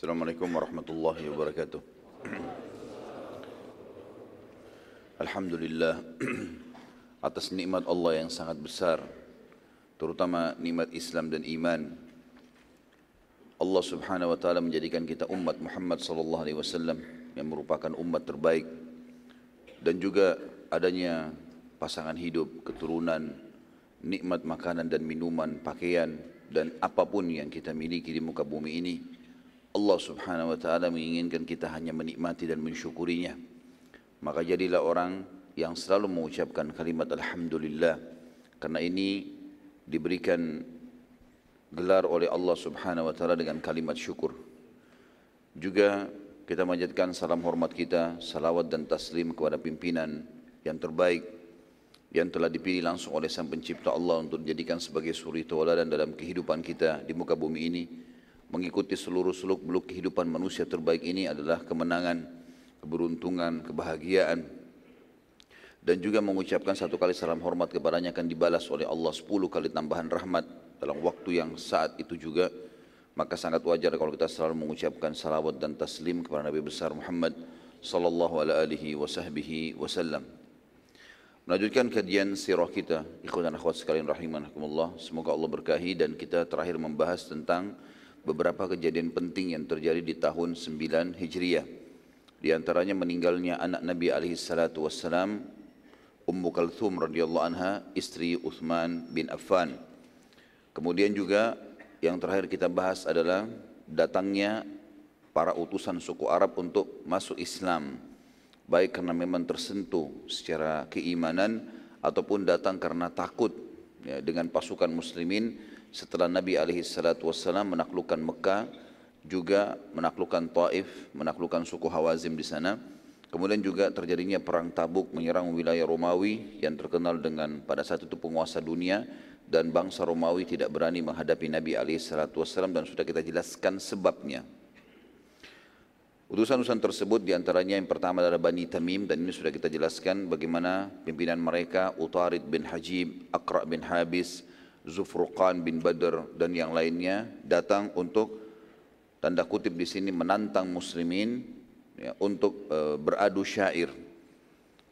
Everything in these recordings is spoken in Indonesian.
Assalamualaikum warahmatullahi wabarakatuh. Alhamdulillah atas nikmat Allah yang sangat besar, terutama nikmat Islam dan iman. Allah Subhanahu wa taala menjadikan kita umat Muhammad sallallahu alaihi wasallam yang merupakan umat terbaik dan juga adanya pasangan hidup, keturunan, nikmat makanan dan minuman, pakaian dan apa pun yang kita miliki di muka bumi ini Allah subhanahu wa ta'ala menginginkan kita hanya menikmati dan mensyukurinya. Maka jadilah orang yang selalu mengucapkan kalimat Alhamdulillah. Karena ini diberikan gelar oleh Allah subhanahu wa ta'ala dengan kalimat syukur. Juga kita menjadikan salam hormat kita salawat dan taslim kepada pimpinan yang terbaik yang telah dipilih langsung oleh Sang Pencipta Allah untuk dijadikan sebagai suri tauladan dalam kehidupan kita di muka bumi ini. Mengikuti seluruh seluk-beluk kehidupan manusia terbaik ini adalah kemenangan, keberuntungan, kebahagiaan. Dan juga mengucapkan satu kali salam hormat kepadanya akan dibalas oleh Allah sepuluh kali tambahan rahmat dalam waktu yang saat itu juga. Maka sangat wajar kalau kita selalu mengucapkan salawat dan taslim kepada Nabi besar Muhammad sallallahu alaihi wasallam. Melanjutkan kajian sirah kita, ikhwan dan akhwat sekalian rahimahakumullah. Semoga Allah berkahi dan kita terakhir membahas tentang beberapa kejadian penting yang terjadi di tahun 9 Hijriah. Di antaranya meninggalnya anak Nabi alaihi salatu Ummu Kalthum radhiyallahu anha, istri Uthman bin Affan. Kemudian juga yang terakhir kita bahas adalah datangnya para utusan suku Arab untuk masuk Islam baik karena memang tersentuh secara keimanan ataupun datang karena takut ya, dengan pasukan muslimin setelah Nabi alaihi salatu wassalam menaklukkan Mekah juga menaklukkan Taif, menaklukkan suku Hawazim di sana. Kemudian juga terjadinya perang Tabuk menyerang wilayah Romawi yang terkenal dengan pada saat itu penguasa dunia dan bangsa Romawi tidak berani menghadapi Nabi alaihi salatu wassalam dan sudah kita jelaskan sebabnya. Utusan-utusan tersebut di antaranya yang pertama adalah Bani Tamim dan ini sudah kita jelaskan bagaimana pimpinan mereka Utarid bin Hajib, Aqra bin Habis, Zufruqan bin Badr dan yang lainnya datang untuk tanda kutip di sini menantang muslimin ya, untuk uh, beradu syair.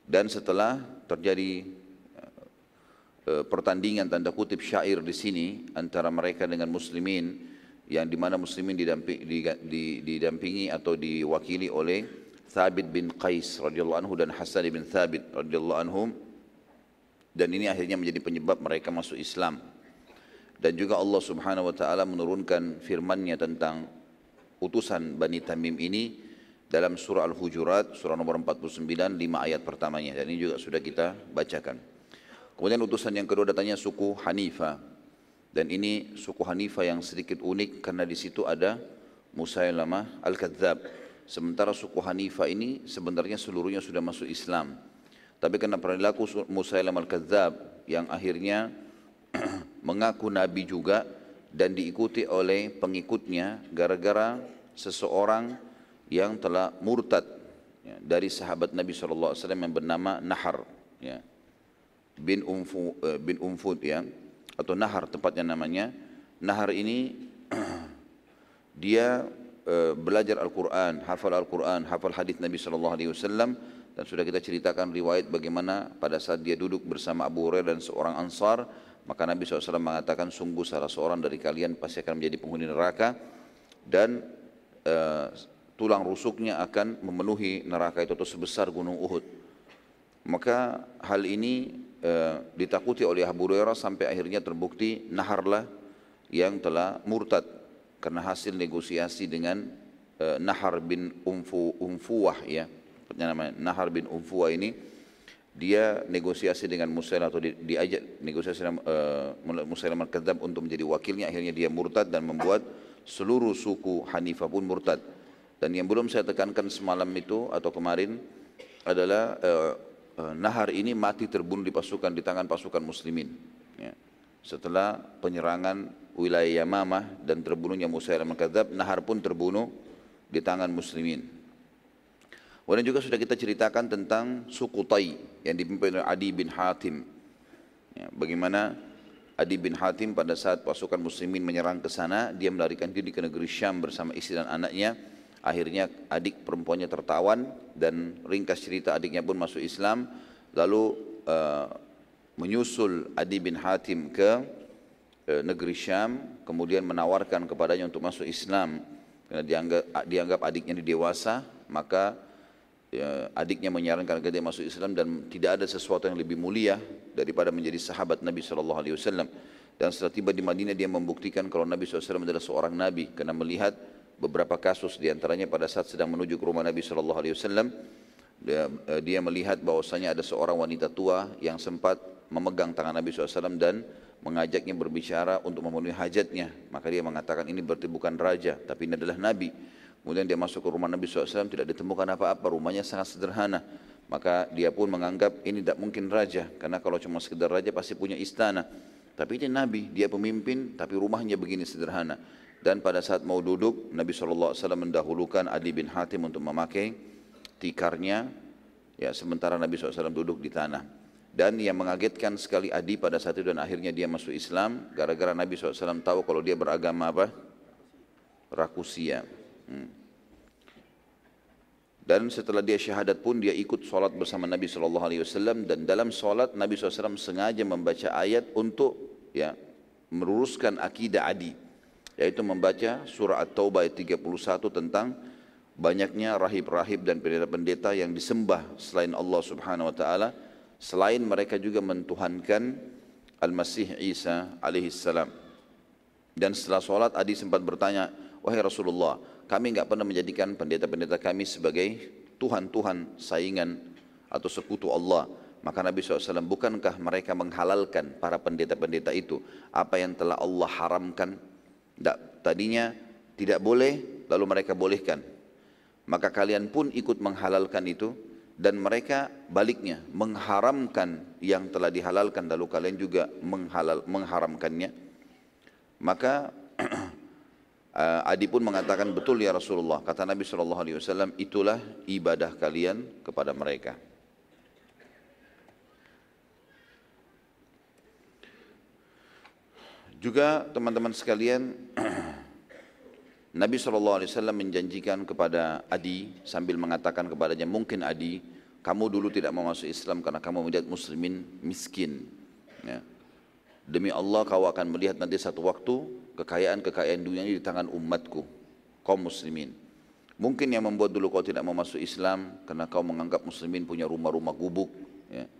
Dan setelah terjadi uh, pertandingan tanda kutip syair di sini antara mereka dengan muslimin yang di mana muslimin didampingi, didampingi atau diwakili oleh Thabit bin Qais radhiyallahu anhu dan Hasan bin Thabit radhiyallahu anhum dan ini akhirnya menjadi penyebab mereka masuk Islam dan juga Allah Subhanahu wa taala menurunkan firman-Nya tentang utusan Bani Tamim ini dalam surah Al-Hujurat surah nomor 49 lima ayat pertamanya dan ini juga sudah kita bacakan. Kemudian utusan yang kedua datangnya suku Hanifah dan ini suku Hanifah yang sedikit unik karena di situ ada Musailamah Al-Kadzab. Sementara suku Hanifah ini sebenarnya seluruhnya sudah masuk Islam. Tapi karena perilaku Musailamah Al-Kadzab yang akhirnya mengaku nabi juga dan diikuti oleh pengikutnya gara-gara seseorang yang telah murtad ya, dari sahabat Nabi SAW yang bernama Nahar ya, bin, Umfu, uh, bin Umfud ya atau nahar tempatnya namanya. Nahar ini dia e, belajar Al-Quran, hafal Al-Quran, hafal hadis Nabi Wasallam dan sudah kita ceritakan riwayat bagaimana pada saat dia duduk bersama Abu Hurairah dan seorang Ansar maka Nabi SAW mengatakan sungguh salah seorang dari kalian pasti akan menjadi penghuni neraka dan e, tulang rusuknya akan memenuhi neraka itu atau sebesar gunung Uhud. Maka hal ini Eh, ditakuti oleh Abu Hurairah sampai akhirnya terbukti Naharlah yang telah murtad karena hasil negosiasi dengan uh, Nahar bin Umfu Umfuwah ya namanya Nahar bin Umfuwah ini dia negosiasi dengan Musailah atau di, diajak negosiasi dengan uh, Musailah al untuk menjadi wakilnya akhirnya dia murtad dan membuat seluruh suku Hanifah pun murtad dan yang belum saya tekankan semalam itu atau kemarin adalah uh, Eh, Nahar ini mati terbunuh di pasukan di tangan pasukan muslimin. Ya. Setelah penyerangan wilayah Yamamah dan terbunuhnya Musailamah Kadzab, Nahar pun terbunuh di tangan muslimin. Kemudian juga sudah kita ceritakan tentang suku Tai yang dipimpin oleh Adi bin Hatim. Ya, bagaimana Adi bin Hatim pada saat pasukan muslimin menyerang ke sana, dia melarikan diri ke negeri Syam bersama istri dan anaknya. Akhirnya adik perempuannya tertawan dan ringkas cerita adiknya pun masuk Islam. Lalu uh, menyusul Adi bin Hatim ke uh, negeri Syam, kemudian menawarkan kepadanya untuk masuk Islam karena dianggap, dianggap adiknya dewasa, maka ya, adiknya menyarankan agar dia masuk Islam dan tidak ada sesuatu yang lebih mulia daripada menjadi sahabat Nabi Shallallahu Alaihi Wasallam. Dan setelah tiba di Madinah dia membuktikan kalau Nabi SAW adalah seorang Nabi karena melihat beberapa kasus di antaranya pada saat sedang menuju ke rumah Nabi Shallallahu Alaihi Wasallam dia, eh, dia melihat bahwasanya ada seorang wanita tua yang sempat memegang tangan Nabi SAW dan mengajaknya berbicara untuk memenuhi hajatnya. Maka dia mengatakan ini berarti bukan raja, tapi ini adalah Nabi. Kemudian dia masuk ke rumah Nabi SAW, tidak ditemukan apa-apa, rumahnya sangat sederhana. Maka dia pun menganggap ini tidak mungkin raja, karena kalau cuma sekedar raja pasti punya istana. Tapi ini Nabi, dia pemimpin, tapi rumahnya begini sederhana. Dan pada saat mau duduk, Nabi SAW mendahulukan Adi bin Hatim untuk memakai tikarnya, ya sementara Nabi SAW duduk di tanah. Dan yang mengagetkan sekali Adi pada saat itu dan akhirnya dia masuk Islam, gara-gara Nabi SAW tahu kalau dia beragama apa? Rakusia. Hmm. Dan setelah dia syahadat pun dia ikut sholat bersama Nabi SAW dan dalam sholat Nabi SAW sengaja membaca ayat untuk ya meluruskan akidah Adi. Yaitu membaca surah At-Taubah ayat 31 tentang banyaknya rahib-rahib dan pendeta-pendeta yang disembah selain Allah Subhanahu wa taala. Selain mereka juga mentuhankan Al-Masih Isa alaihi salam. Dan setelah sholat Adi sempat bertanya, wahai Rasulullah, kami enggak pernah menjadikan pendeta-pendeta kami sebagai Tuhan-Tuhan saingan atau sekutu Allah. Maka Nabi SAW, bukankah mereka menghalalkan para pendeta-pendeta itu apa yang telah Allah haramkan? Tadinya tidak boleh, lalu mereka bolehkan. Maka kalian pun ikut menghalalkan itu dan mereka baliknya mengharamkan yang telah dihalalkan lalu kalian juga menghalal, mengharamkannya. Maka Uh, Adi pun mengatakan betul ya Rasulullah. Kata Nabi Shallallahu Alaihi Wasallam itulah ibadah kalian kepada mereka. Juga teman-teman sekalian, Nabi Shallallahu Alaihi Wasallam menjanjikan kepada Adi sambil mengatakan kepadanya, mungkin Adi, kamu dulu tidak mau masuk Islam karena kamu melihat muslimin miskin. Ya. Demi Allah kau akan melihat nanti satu waktu kekayaan-kekayaan dunia ini di tangan umatku, kaum muslimin. Mungkin yang membuat dulu kau tidak mau masuk Islam karena kau menganggap muslimin punya rumah-rumah gubuk. Ya.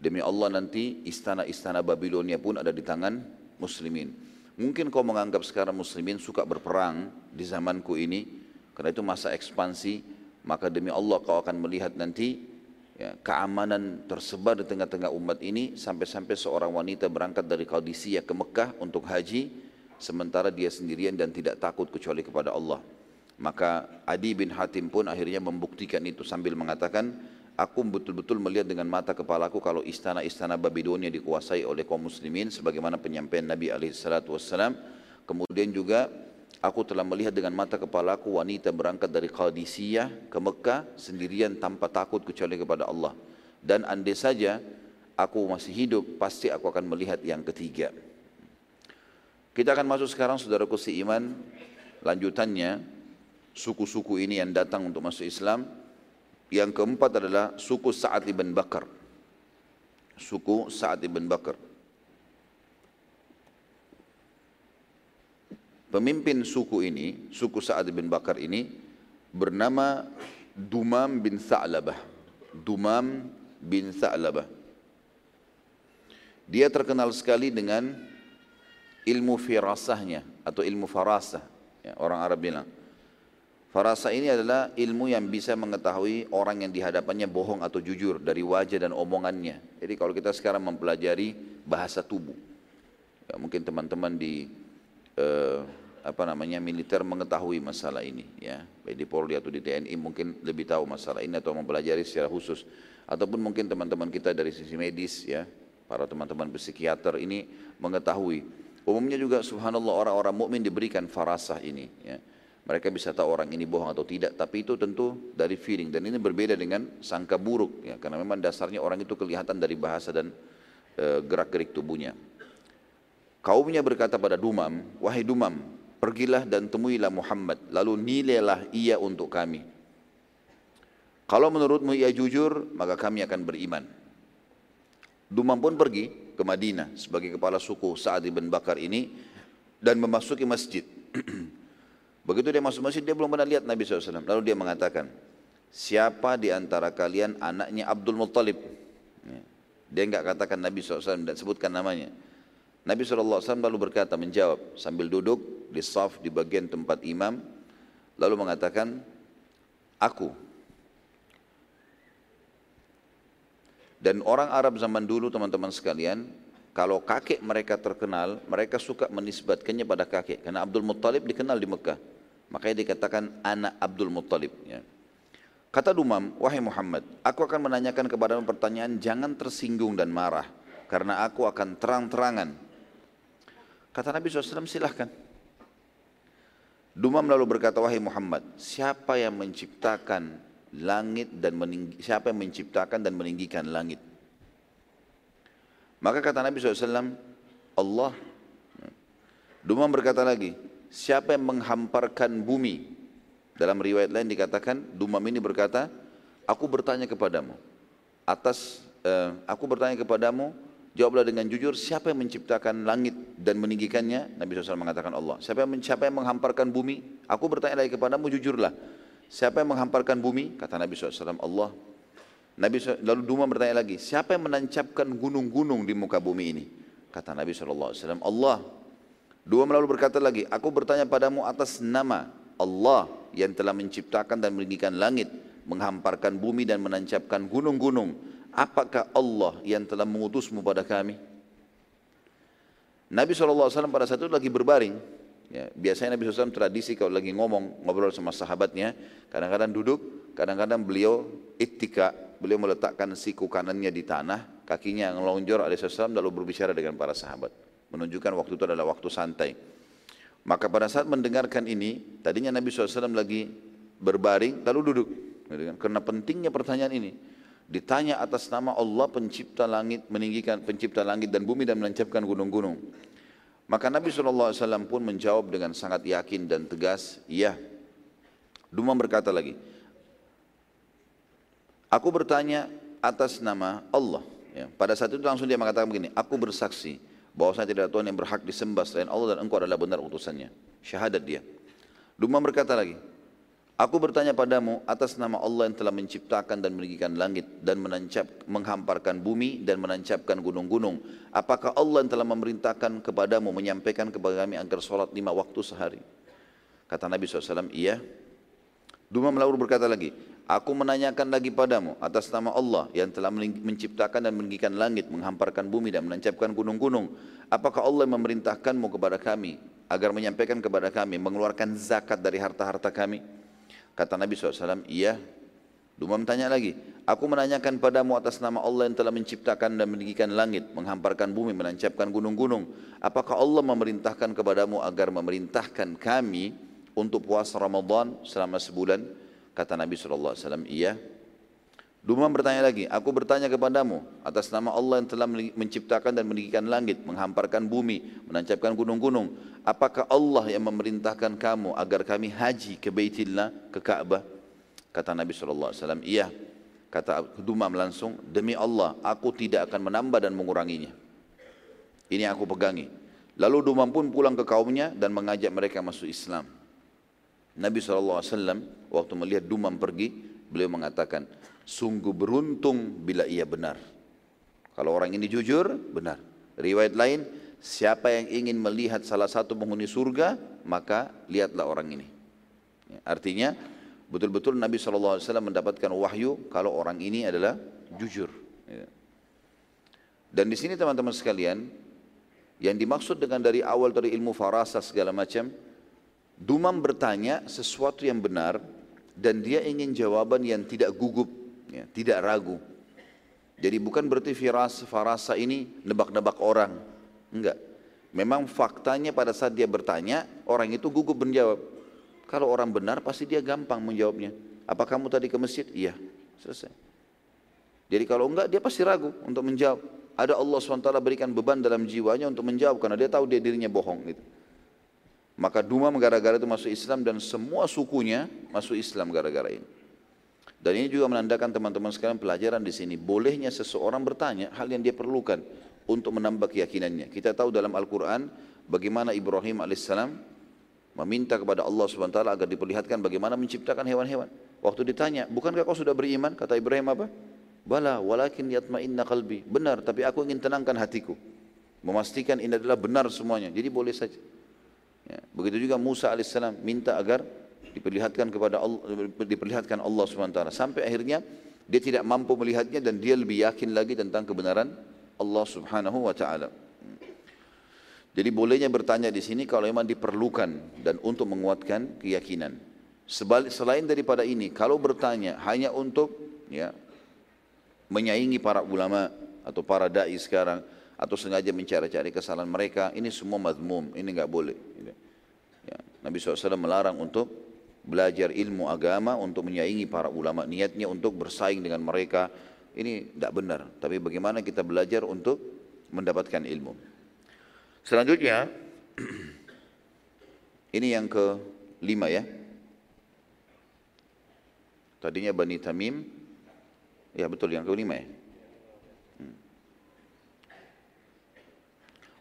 Demi Allah nanti istana-istana Babilonia pun ada di tangan muslimin. Mungkin kau menganggap sekarang muslimin suka berperang di zamanku ini, karena itu masa ekspansi, maka demi Allah kau akan melihat nanti ya, keamanan tersebar di tengah-tengah umat ini sampai-sampai seorang wanita berangkat dari Qadisiyah ke Mekah untuk haji sementara dia sendirian dan tidak takut kecuali kepada Allah. Maka Adi bin Hatim pun akhirnya membuktikan itu sambil mengatakan, aku betul-betul melihat dengan mata kepalaku kalau istana-istana Babilonia dikuasai oleh kaum muslimin sebagaimana penyampaian Nabi alaihissalatu wassalam. Kemudian juga aku telah melihat dengan mata kepalaku wanita berangkat dari Qadisiyah ke Mekah sendirian tanpa takut kecuali kepada Allah. Dan andai saja aku masih hidup, pasti aku akan melihat yang ketiga. Kita akan masuk sekarang saudaraku iman lanjutannya suku-suku ini yang datang untuk masuk Islam. Yang keempat adalah suku Sa'ad ibn Bakar. Suku Sa'ad ibn Bakar. Pemimpin suku ini, suku Sa'ad ibn Bakar ini bernama Dumam bin Sa'labah. Dumam bin Sa'labah. Dia terkenal sekali dengan ilmu firasahnya atau ilmu farasah ya, orang Arab bilang. Farasah ini adalah ilmu yang bisa mengetahui orang yang dihadapannya bohong atau jujur dari wajah dan omongannya. Jadi kalau kita sekarang mempelajari bahasa tubuh ya, mungkin teman-teman di eh, apa namanya militer mengetahui masalah ini ya. Baik di Polri atau di TNI mungkin lebih tahu masalah ini atau mempelajari secara khusus. Ataupun mungkin teman-teman kita dari sisi medis ya para teman-teman psikiater ini mengetahui Umumnya juga subhanallah orang-orang mukmin diberikan farasah ini. Ya. Mereka bisa tahu orang ini bohong atau tidak, tapi itu tentu dari feeling dan ini berbeda dengan sangka buruk ya, karena memang dasarnya orang itu kelihatan dari bahasa dan e, gerak-gerik tubuhnya. Kaumnya berkata pada Dumam, wahai Dumam, pergilah dan temuilah Muhammad, lalu nilailah ia untuk kami. Kalau menurutmu ia jujur, maka kami akan beriman. Dumam pun pergi ke Madinah sebagai kepala suku Sa'ad bin Bakar ini dan memasuki masjid. Begitu dia masuk masjid, dia belum pernah lihat Nabi SAW. Lalu dia mengatakan, siapa di antara kalian anaknya Abdul Muttalib? Ya. Dia enggak katakan Nabi SAW dan sebutkan namanya. Nabi SAW lalu berkata menjawab sambil duduk di saf di bagian tempat imam lalu mengatakan aku dan orang Arab zaman dulu teman-teman sekalian kalau kakek mereka terkenal mereka suka menisbatkannya pada kakek karena Abdul Muttalib dikenal di Mekah makanya dikatakan anak Abdul Muttalib ya. kata Dumam wahai Muhammad aku akan menanyakan kepadamu pertanyaan jangan tersinggung dan marah karena aku akan terang-terangan Kata Nabi SAW, silahkan. Dumam lalu berkata, wahai Muhammad, siapa yang menciptakan langit dan meninggi, siapa yang menciptakan dan meninggikan langit? Maka kata Nabi SAW, Allah. Dumam berkata lagi, siapa yang menghamparkan bumi? Dalam riwayat lain dikatakan, Dumam ini berkata, aku bertanya kepadamu, atas, uh, aku bertanya kepadamu, Jawablah dengan jujur, siapa yang menciptakan langit dan meninggikannya? Nabi SAW mengatakan Allah. Siapa yang, siapa yang menghamparkan bumi? Aku bertanya lagi kepadamu, jujurlah. Siapa yang menghamparkan bumi? Kata Nabi SAW, Allah. Nabi SAW, lalu Duma bertanya lagi, siapa yang menancapkan gunung-gunung di muka bumi ini? Kata Nabi SAW, Allah. Dua lalu berkata lagi, aku bertanya padamu atas nama Allah yang telah menciptakan dan meninggikan langit, menghamparkan bumi dan menancapkan gunung-gunung apakah Allah yang telah mengutusmu pada kami? Nabi SAW pada saat itu lagi berbaring. Ya, biasanya Nabi SAW tradisi kalau lagi ngomong, ngobrol sama sahabatnya, kadang-kadang duduk, kadang-kadang beliau ittika, beliau meletakkan siku kanannya di tanah, kakinya yang lonjor SAW lalu berbicara dengan para sahabat. Menunjukkan waktu itu adalah waktu santai. Maka pada saat mendengarkan ini, tadinya Nabi SAW lagi berbaring, lalu duduk. Karena pentingnya pertanyaan ini. Ditanya atas nama Allah pencipta langit, meninggikan pencipta langit dan bumi dan menancapkan gunung-gunung. Maka Nabi SAW pun menjawab dengan sangat yakin dan tegas, iya. Dumam berkata lagi, aku bertanya atas nama Allah. Ya, pada saat itu langsung dia mengatakan begini, aku bersaksi bahwa saya tidak Tuhan yang berhak disembah selain Allah dan engkau adalah benar utusannya. Syahadat dia. Dumam berkata lagi, Aku bertanya padamu atas nama Allah yang telah menciptakan dan meninggikan langit dan menancap, menghamparkan bumi dan menancapkan gunung-gunung. Apakah Allah yang telah memerintahkan kepadamu menyampaikan kepada kami agar sholat lima waktu sehari? Kata Nabi SAW, iya. Duma lalu berkata lagi, aku menanyakan lagi padamu atas nama Allah yang telah menciptakan dan meninggikan langit, menghamparkan bumi dan menancapkan gunung-gunung. Apakah Allah yang memerintahkanmu kepada kami agar menyampaikan kepada kami mengeluarkan zakat dari harta-harta kami? Kata Nabi SAW, iya. Dumam tanya lagi, aku menanyakan padamu atas nama Allah yang telah menciptakan dan meninggikan langit, menghamparkan bumi, menancapkan gunung-gunung. Apakah Allah memerintahkan kepadamu agar memerintahkan kami untuk puasa Ramadan selama sebulan? Kata Nabi SAW, iya. Dumam bertanya lagi, aku bertanya kepadamu atas nama Allah yang telah menciptakan dan meninggikan langit, menghamparkan bumi, menancapkan gunung-gunung. Apakah Allah yang memerintahkan kamu agar kami haji ke Baitillah, ke Ka'bah? Kata Nabi SAW, iya. Kata Dumam langsung, demi Allah, aku tidak akan menambah dan menguranginya. Ini aku pegangi. Lalu Dumam pun pulang ke kaumnya dan mengajak mereka masuk Islam. Nabi SAW waktu melihat Dumam pergi, beliau mengatakan, sungguh beruntung bila ia benar. Kalau orang ini jujur, benar. Riwayat lain, siapa yang ingin melihat salah satu penghuni surga, maka lihatlah orang ini. Ya, artinya, betul-betul Nabi SAW mendapatkan wahyu kalau orang ini adalah jujur. Ya. Dan di sini teman-teman sekalian, yang dimaksud dengan dari awal dari ilmu farasa segala macam, Dumam bertanya sesuatu yang benar dan dia ingin jawaban yang tidak gugup ya, tidak ragu. Jadi bukan berarti firas, farasa ini nebak-nebak orang. Enggak. Memang faktanya pada saat dia bertanya, orang itu gugup menjawab. Kalau orang benar pasti dia gampang menjawabnya. Apa kamu tadi ke masjid? Iya. Selesai. Jadi kalau enggak dia pasti ragu untuk menjawab. ada Allah SWT berikan beban dalam jiwanya untuk menjawab karena dia tahu dia dirinya bohong gitu. Maka Dumam gara-gara itu masuk Islam dan semua sukunya masuk Islam gara-gara ini. Dan ini juga menandakan teman-teman sekalian pelajaran di sini. Bolehnya seseorang bertanya hal yang dia perlukan untuk menambah keyakinannya. Kita tahu dalam Al-Quran bagaimana Ibrahim alaihissalam meminta kepada Allah SWT agar diperlihatkan bagaimana menciptakan hewan-hewan. Waktu ditanya, bukankah kau sudah beriman? Kata Ibrahim apa? Bala walakin yatma'inna qalbi. Benar, tapi aku ingin tenangkan hatiku. Memastikan ini adalah benar semuanya. Jadi boleh saja. Ya, begitu juga Musa alaihissalam minta agar diperlihatkan kepada Allah, diperlihatkan Allah SWT. Sampai akhirnya dia tidak mampu melihatnya dan dia lebih yakin lagi tentang kebenaran Allah Subhanahu wa taala. Jadi bolehnya bertanya di sini kalau memang diperlukan dan untuk menguatkan keyakinan. Sebalik, selain daripada ini, kalau bertanya hanya untuk ya menyaingi para ulama atau para dai sekarang atau sengaja mencari-cari kesalahan mereka ini semua madmum ini nggak boleh. Ya, Nabi SAW melarang untuk belajar ilmu agama untuk menyaingi para ulama niatnya untuk bersaing dengan mereka. Ini tidak benar. Tapi bagaimana kita belajar untuk mendapatkan ilmu? Selanjutnya ini yang ke lima ya. Tadinya Bani Tamim Ya betul yang kelima ya.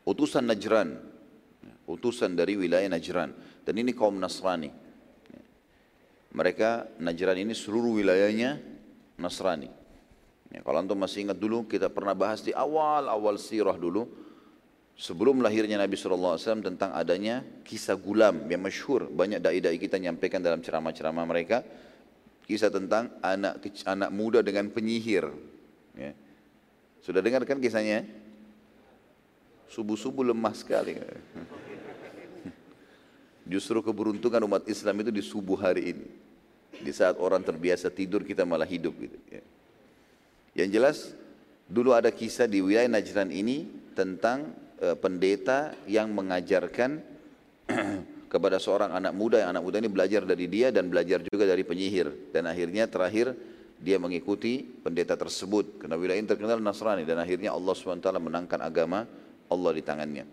Utusan Najran, utusan dari wilayah Najran. Dan ini kaum Nasrani. Mereka Najran ini seluruh wilayahnya Nasrani. Ya, kalau antum masih ingat dulu kita pernah bahas di awal-awal sirah dulu sebelum lahirnya Nabi SAW tentang adanya kisah gulam yang masyhur banyak dai-dai kita nyampaikan dalam ceramah-ceramah mereka Kisah tentang anak anak muda dengan penyihir. Ya. Sudah dengar kan kisahnya? Subuh-subuh lemah sekali. Justru keberuntungan umat Islam itu di subuh hari ini. Di saat orang terbiasa tidur kita malah hidup gitu. Ya. Yang jelas dulu ada kisah di wilayah Najran ini tentang uh, pendeta yang mengajarkan kepada seorang anak muda yang anak muda ini belajar dari dia dan belajar juga dari penyihir dan akhirnya terakhir dia mengikuti pendeta tersebut karena wilayah ini terkenal Nasrani dan akhirnya Allah SWT menangkan agama Allah di tangannya.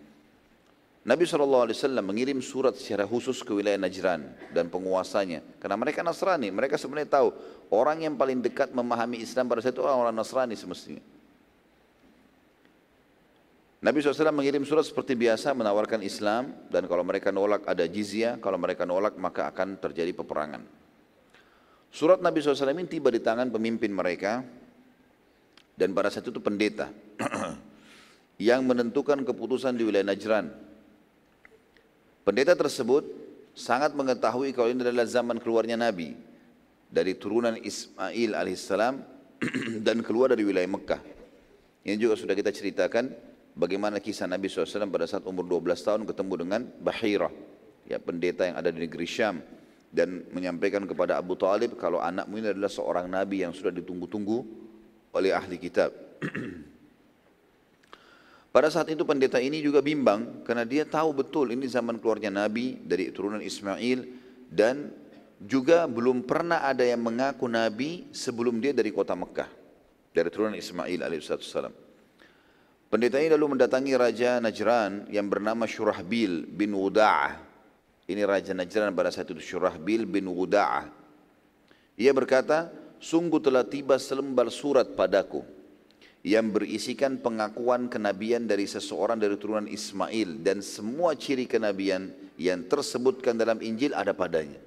Nabi SAW mengirim surat secara khusus ke wilayah Najran dan penguasanya. Karena mereka Nasrani mereka sebenarnya tahu orang yang paling dekat memahami Islam pada saat itu orang-orang Nasrani semestinya. Nabi SAW mengirim surat seperti biasa menawarkan Islam dan kalau mereka nolak ada jizya, kalau mereka nolak maka akan terjadi peperangan. Surat Nabi SAW ini tiba di tangan pemimpin mereka dan pada saat itu pendeta yang menentukan keputusan di wilayah Najran. Pendeta tersebut sangat mengetahui kalau ini adalah zaman keluarnya Nabi dari turunan Ismail alaihissalam dan keluar dari wilayah Mekah. Ini juga sudah kita ceritakan bagaimana kisah Nabi SAW pada saat umur 12 tahun ketemu dengan Bahira, ya pendeta yang ada di negeri Syam dan menyampaikan kepada Abu Talib kalau anakmu ini adalah seorang nabi yang sudah ditunggu-tunggu oleh ahli kitab. Pada saat itu pendeta ini juga bimbang karena dia tahu betul ini zaman keluarnya nabi dari turunan Ismail dan juga belum pernah ada yang mengaku nabi sebelum dia dari kota Mekah dari turunan Ismail alaihissalam. Pendeta ini lalu mendatangi Raja Najran yang bernama Shurahbil bin Wuda'ah. Ini Raja Najran pada saat itu Shurahbil bin Wuda'ah. Ia berkata, sungguh telah tiba selembar surat padaku yang berisikan pengakuan kenabian dari seseorang dari turunan Ismail dan semua ciri kenabian yang tersebutkan dalam Injil ada padanya.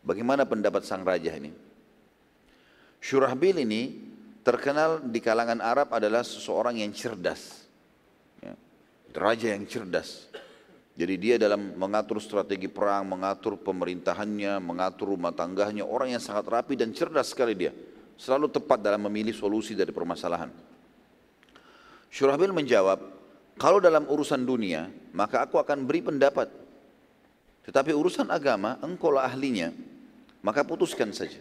Bagaimana pendapat sang raja ini? Shurahbil ini terkenal di kalangan Arab adalah seseorang yang cerdas. Ya. Raja yang cerdas. Jadi dia dalam mengatur strategi perang, mengatur pemerintahannya, mengatur rumah tangganya, orang yang sangat rapi dan cerdas sekali dia. Selalu tepat dalam memilih solusi dari permasalahan. Syurahbil menjawab, kalau dalam urusan dunia, maka aku akan beri pendapat. Tetapi urusan agama, engkau lah ahlinya, maka putuskan saja.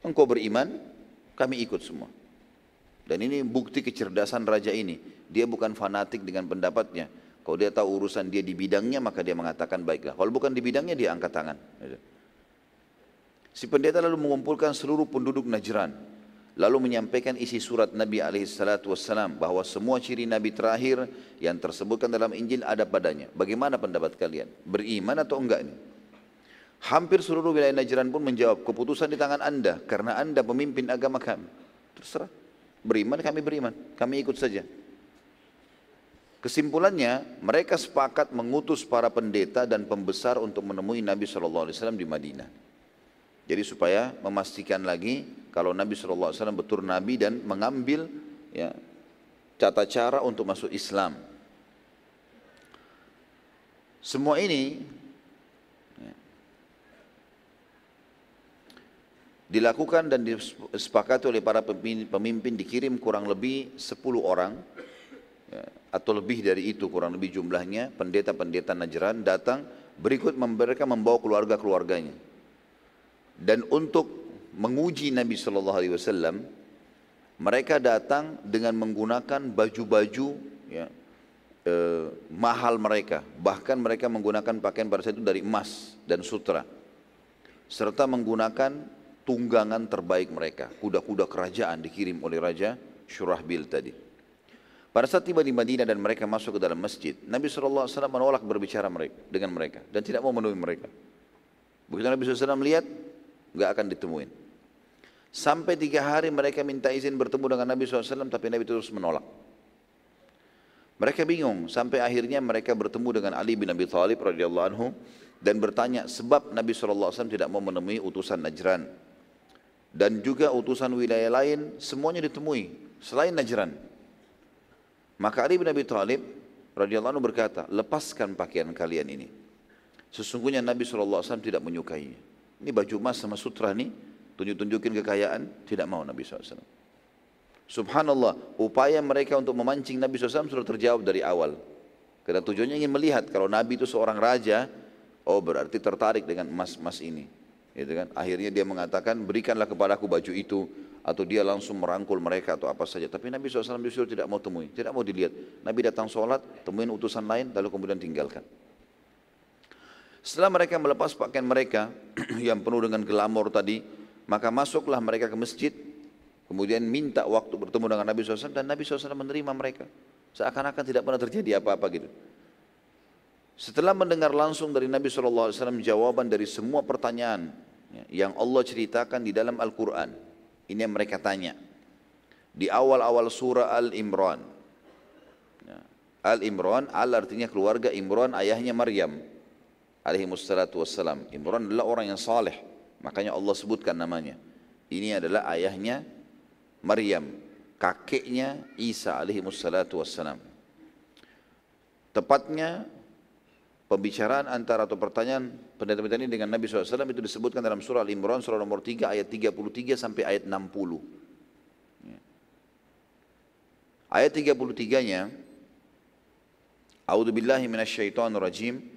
Engkau beriman, kami ikut semua. Dan ini bukti kecerdasan raja ini. Dia bukan fanatik dengan pendapatnya. Kalau dia tahu urusan dia di bidangnya, maka dia mengatakan baiklah. Kalau bukan di bidangnya, dia angkat tangan. Si pendeta lalu mengumpulkan seluruh penduduk Najran. Lalu menyampaikan isi surat Nabi SAW bahwa semua ciri Nabi terakhir yang tersebutkan dalam Injil ada padanya. Bagaimana pendapat kalian? Beriman atau enggak ini? Hampir seluruh wilayah Najran pun menjawab, keputusan di tangan anda, karena anda pemimpin agama kami. Terserah, beriman kami beriman, kami ikut saja. Kesimpulannya, mereka sepakat mengutus para pendeta dan pembesar untuk menemui Nabi SAW di Madinah. Jadi supaya memastikan lagi kalau Nabi SAW betul Nabi dan mengambil ya, tata cara untuk masuk Islam. Semua ini ya, dilakukan dan disepakati oleh para pemimpin, dikirim kurang lebih 10 orang ya, atau lebih dari itu kurang lebih jumlahnya pendeta-pendeta Najran datang berikut mereka membawa keluarga-keluarganya dan untuk menguji Nabi Shallallahu Alaihi Wasallam mereka datang dengan menggunakan baju-baju ya, eh, mahal mereka. Bahkan mereka menggunakan pakaian pada saat itu dari emas dan sutra. Serta menggunakan tunggangan terbaik mereka. Kuda-kuda kerajaan dikirim oleh Raja Shurahbil tadi. Pada saat tiba di Madinah dan mereka masuk ke dalam masjid, Nabi SAW menolak berbicara mereka, dengan mereka dan tidak mau menemui mereka. Begitu Nabi SAW melihat, nggak akan ditemuin. Sampai tiga hari mereka minta izin bertemu dengan Nabi SAW, tapi Nabi terus menolak. Mereka bingung sampai akhirnya mereka bertemu dengan Ali bin Abi Thalib radhiyallahu anhu dan bertanya sebab Nabi SAW tidak mau menemui utusan Najran dan juga utusan wilayah lain semuanya ditemui selain Najran. Maka Ali bin Abi Thalib radhiyallahu anhu berkata, lepaskan pakaian kalian ini. Sesungguhnya Nabi SAW tidak menyukainya. Ini baju emas sama sutra nih, tunjuk-tunjukin kekayaan, tidak mau Nabi SAW. Subhanallah, upaya mereka untuk memancing Nabi SAW sudah terjawab dari awal. Karena tujuannya ingin melihat kalau Nabi itu seorang raja, oh berarti tertarik dengan emas-emas ini. Gitu kan? Akhirnya dia mengatakan, berikanlah kepadaku baju itu, atau dia langsung merangkul mereka atau apa saja. Tapi Nabi SAW justru tidak mau temui, tidak mau dilihat. Nabi datang sholat, temuin utusan lain, lalu kemudian tinggalkan. Setelah mereka melepas pakaian mereka yang penuh dengan glamor tadi, maka masuklah mereka ke masjid, kemudian minta waktu bertemu dengan Nabi SAW dan Nabi SAW menerima mereka. Seakan-akan tidak pernah terjadi apa-apa gitu. Setelah mendengar langsung dari Nabi SAW jawaban dari semua pertanyaan ya, yang Allah ceritakan di dalam Al-Quran, ini yang mereka tanya. Di awal-awal surah Al-Imran. Ya. Al-Imran, Al artinya keluarga Imran, ayahnya Maryam. Alaihi wassalatu wassalam. Imran adalah orang yang saleh. Makanya Allah sebutkan namanya. Ini adalah ayahnya Maryam. Kakeknya Isa alaihi wassalatu wassalam. Tepatnya pembicaraan antara atau pertanyaan pendeta-pendeta ini dengan Nabi SAW itu disebutkan dalam surah Al-Imran surah nomor 3 ayat 33 sampai ayat 60. Ya. Ayat 33-nya A'udzu billahi minasyaitonir rajim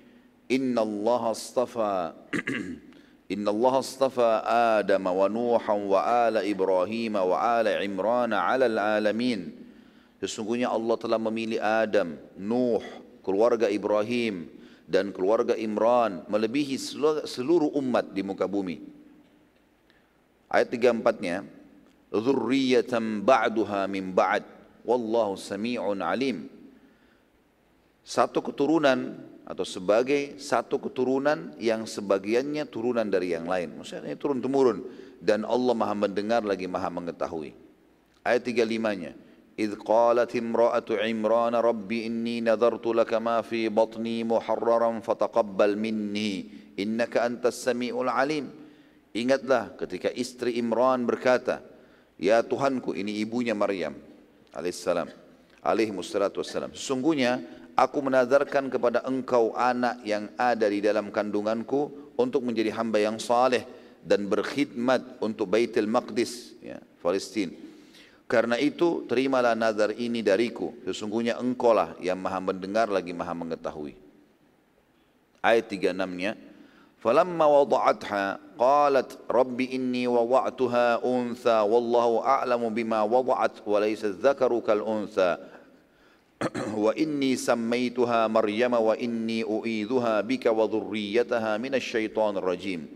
Inna Allah astafa Inna Allah astafa Adam wa Nuhan wa ala Ibrahim wa ala Imran ala alamin Sesungguhnya Allah telah memilih Adam, Nuh, keluarga Ibrahim, dan keluarga Imran melebihi seluruh umat di muka bumi. Ayat 34-nya, "Dzurriyyatan ba'duha min ba'd, wallahu sami'un alim." Satu keturunan atau sebagai satu keturunan yang sebagiannya turunan dari yang lain. Maksudnya ini turun temurun dan Allah Maha mendengar lagi Maha mengetahui. Ayat 35-nya, إذ قالت امرأة عمران ربي إني نذرت لك ما في بطني محررا فتقبل مني إنك أنت السميع العليم Ingatlah ketika istri Imran berkata, Ya Tuhanku, ini ibunya Maryam alaihissalam, alaihi wassalatu wassalam. Sesungguhnya Aku menazarkan kepada engkau anak yang ada di dalam kandunganku untuk menjadi hamba yang saleh dan berkhidmat untuk Baitul Maqdis, ya, Palestina. Karena itu terimalah nazar ini dariku. Sesungguhnya engkau lah yang maha mendengar lagi maha mengetahui. Ayat 36-nya. Falamma wada'atha qalat rabbi inni wada'tuha untha wallahu a'lamu bima wada'at wa laysa dhakaru kal untha. wa inni sammaituha Maryam wa inni u'idhuha bika wa dhurriyyataha minasyaitonir rajim.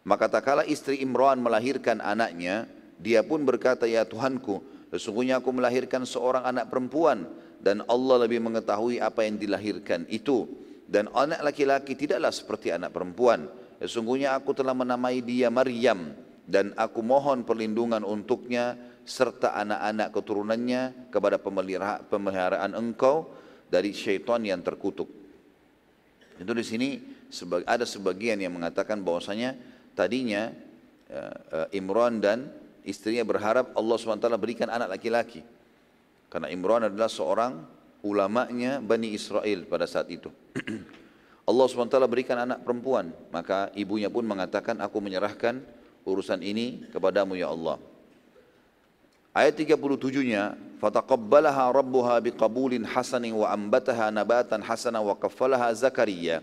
Maka tatkala istri Imran melahirkan anaknya, dia pun berkata, "Ya Tuhanku, sesungguhnya aku melahirkan seorang anak perempuan dan Allah lebih mengetahui apa yang dilahirkan itu dan anak laki-laki tidaklah seperti anak perempuan. Sesungguhnya aku telah menamai dia Maryam dan aku mohon perlindungan untuknya." Serta anak-anak keturunannya kepada pemeliharaan engkau dari syaitan yang terkutuk. Itu di sini ada sebagian yang mengatakan bahwasanya tadinya uh, Imran dan istrinya berharap Allah SWT berikan anak laki-laki. Karena Imran adalah seorang ulamanya Bani Israel pada saat itu. Allah SWT berikan anak perempuan. Maka ibunya pun mengatakan, aku menyerahkan urusan ini kepadamu ya Allah. Ayat 37-nya, fataqabbalaha rabbuha biqabulin hasanin wa ambataha nabatan hasanan wa kaffalaha Zakaria.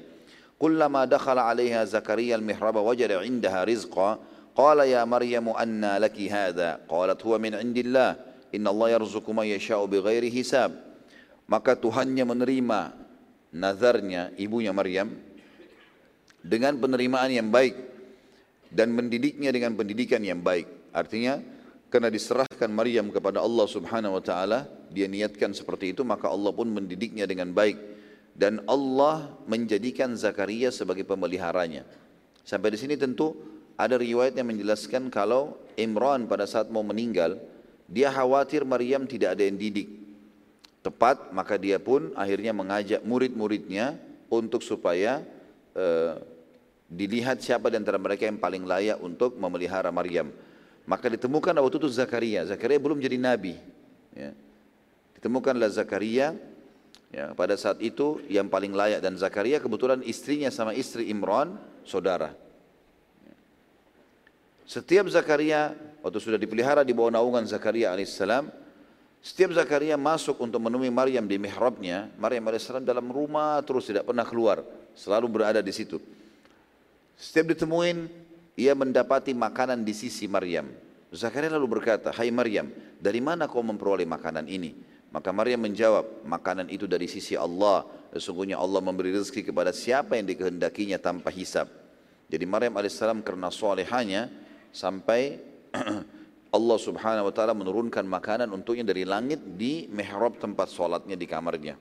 Kullama dakhala 'alaiha Zakaria al-mihraba wajada 'indaha rizqa. Qala ya Maryamu anna laki hadha? Qalat huwa min 'indillah. Inna Allah yarzuqu man yasha'u bighairi hisab. Maka Tuhannya menerima nazarnya ibunya Maryam dengan penerimaan yang baik dan mendidiknya dengan pendidikan yang baik. Artinya karena diserahkan Maryam kepada Allah Subhanahu wa taala, dia niatkan seperti itu maka Allah pun mendidiknya dengan baik dan Allah menjadikan Zakaria sebagai pemeliharanya. Sampai di sini tentu ada riwayat yang menjelaskan kalau Imran pada saat mau meninggal, dia khawatir Maryam tidak ada yang didik tepat maka dia pun akhirnya mengajak murid-muridnya untuk supaya uh, dilihat siapa di antara mereka yang paling layak untuk memelihara Maryam. Maka ditemukan waktu itu Zakaria. Zakaria belum jadi nabi. Ya. Ditemukanlah Zakaria ya, pada saat itu yang paling layak dan Zakaria kebetulan istrinya sama istri Imran saudara. Setiap Zakaria waktu sudah dipelihara di bawah naungan Zakaria alaihissalam, setiap Zakaria masuk untuk menemui Maryam di mihrabnya, Maryam AS dalam rumah terus tidak pernah keluar, selalu berada di situ. Setiap ditemuin, ia mendapati makanan di sisi Maryam. Zakaria lalu berkata, Hai Maryam, dari mana kau memperoleh makanan ini? Maka Maryam menjawab, makanan itu dari sisi Allah. Sesungguhnya Allah memberi rezeki kepada siapa yang dikehendakinya tanpa hisab. Jadi Maryam AS karena solehanya sampai Allah subhanahu wa ta'ala menurunkan makanan untuknya dari langit di mihrab tempat solatnya di kamarnya.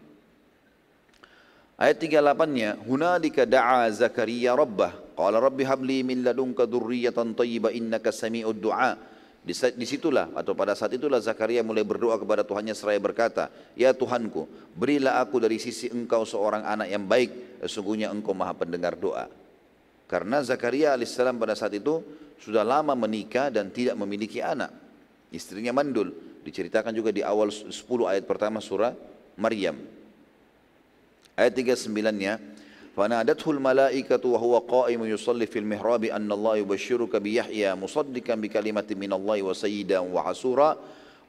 Ayat 38-nya, Hunalika da'a Zakaria rabbah, qala rabbi habli min ladunka dzurriyyatan thayyibah innaka sami'ud du'a. Di, situlah atau pada saat itulah Zakaria mulai berdoa kepada Tuhannya seraya berkata, Ya Tuhanku, berilah aku dari sisi engkau seorang anak yang baik, sesungguhnya engkau maha pendengar doa. Karena Zakaria alaihissalam pada saat itu sudah lama menikah dan tidak memiliki anak. Istrinya mandul. Diceritakan juga di awal 10 ayat pertama surah Maryam. Ayat 39-nya, فنادته الملائكة وهو قائم يصلي في المحراب أن الله يبشرك بيحيى مصدقا بكلمة من الله وسيدا وحسورا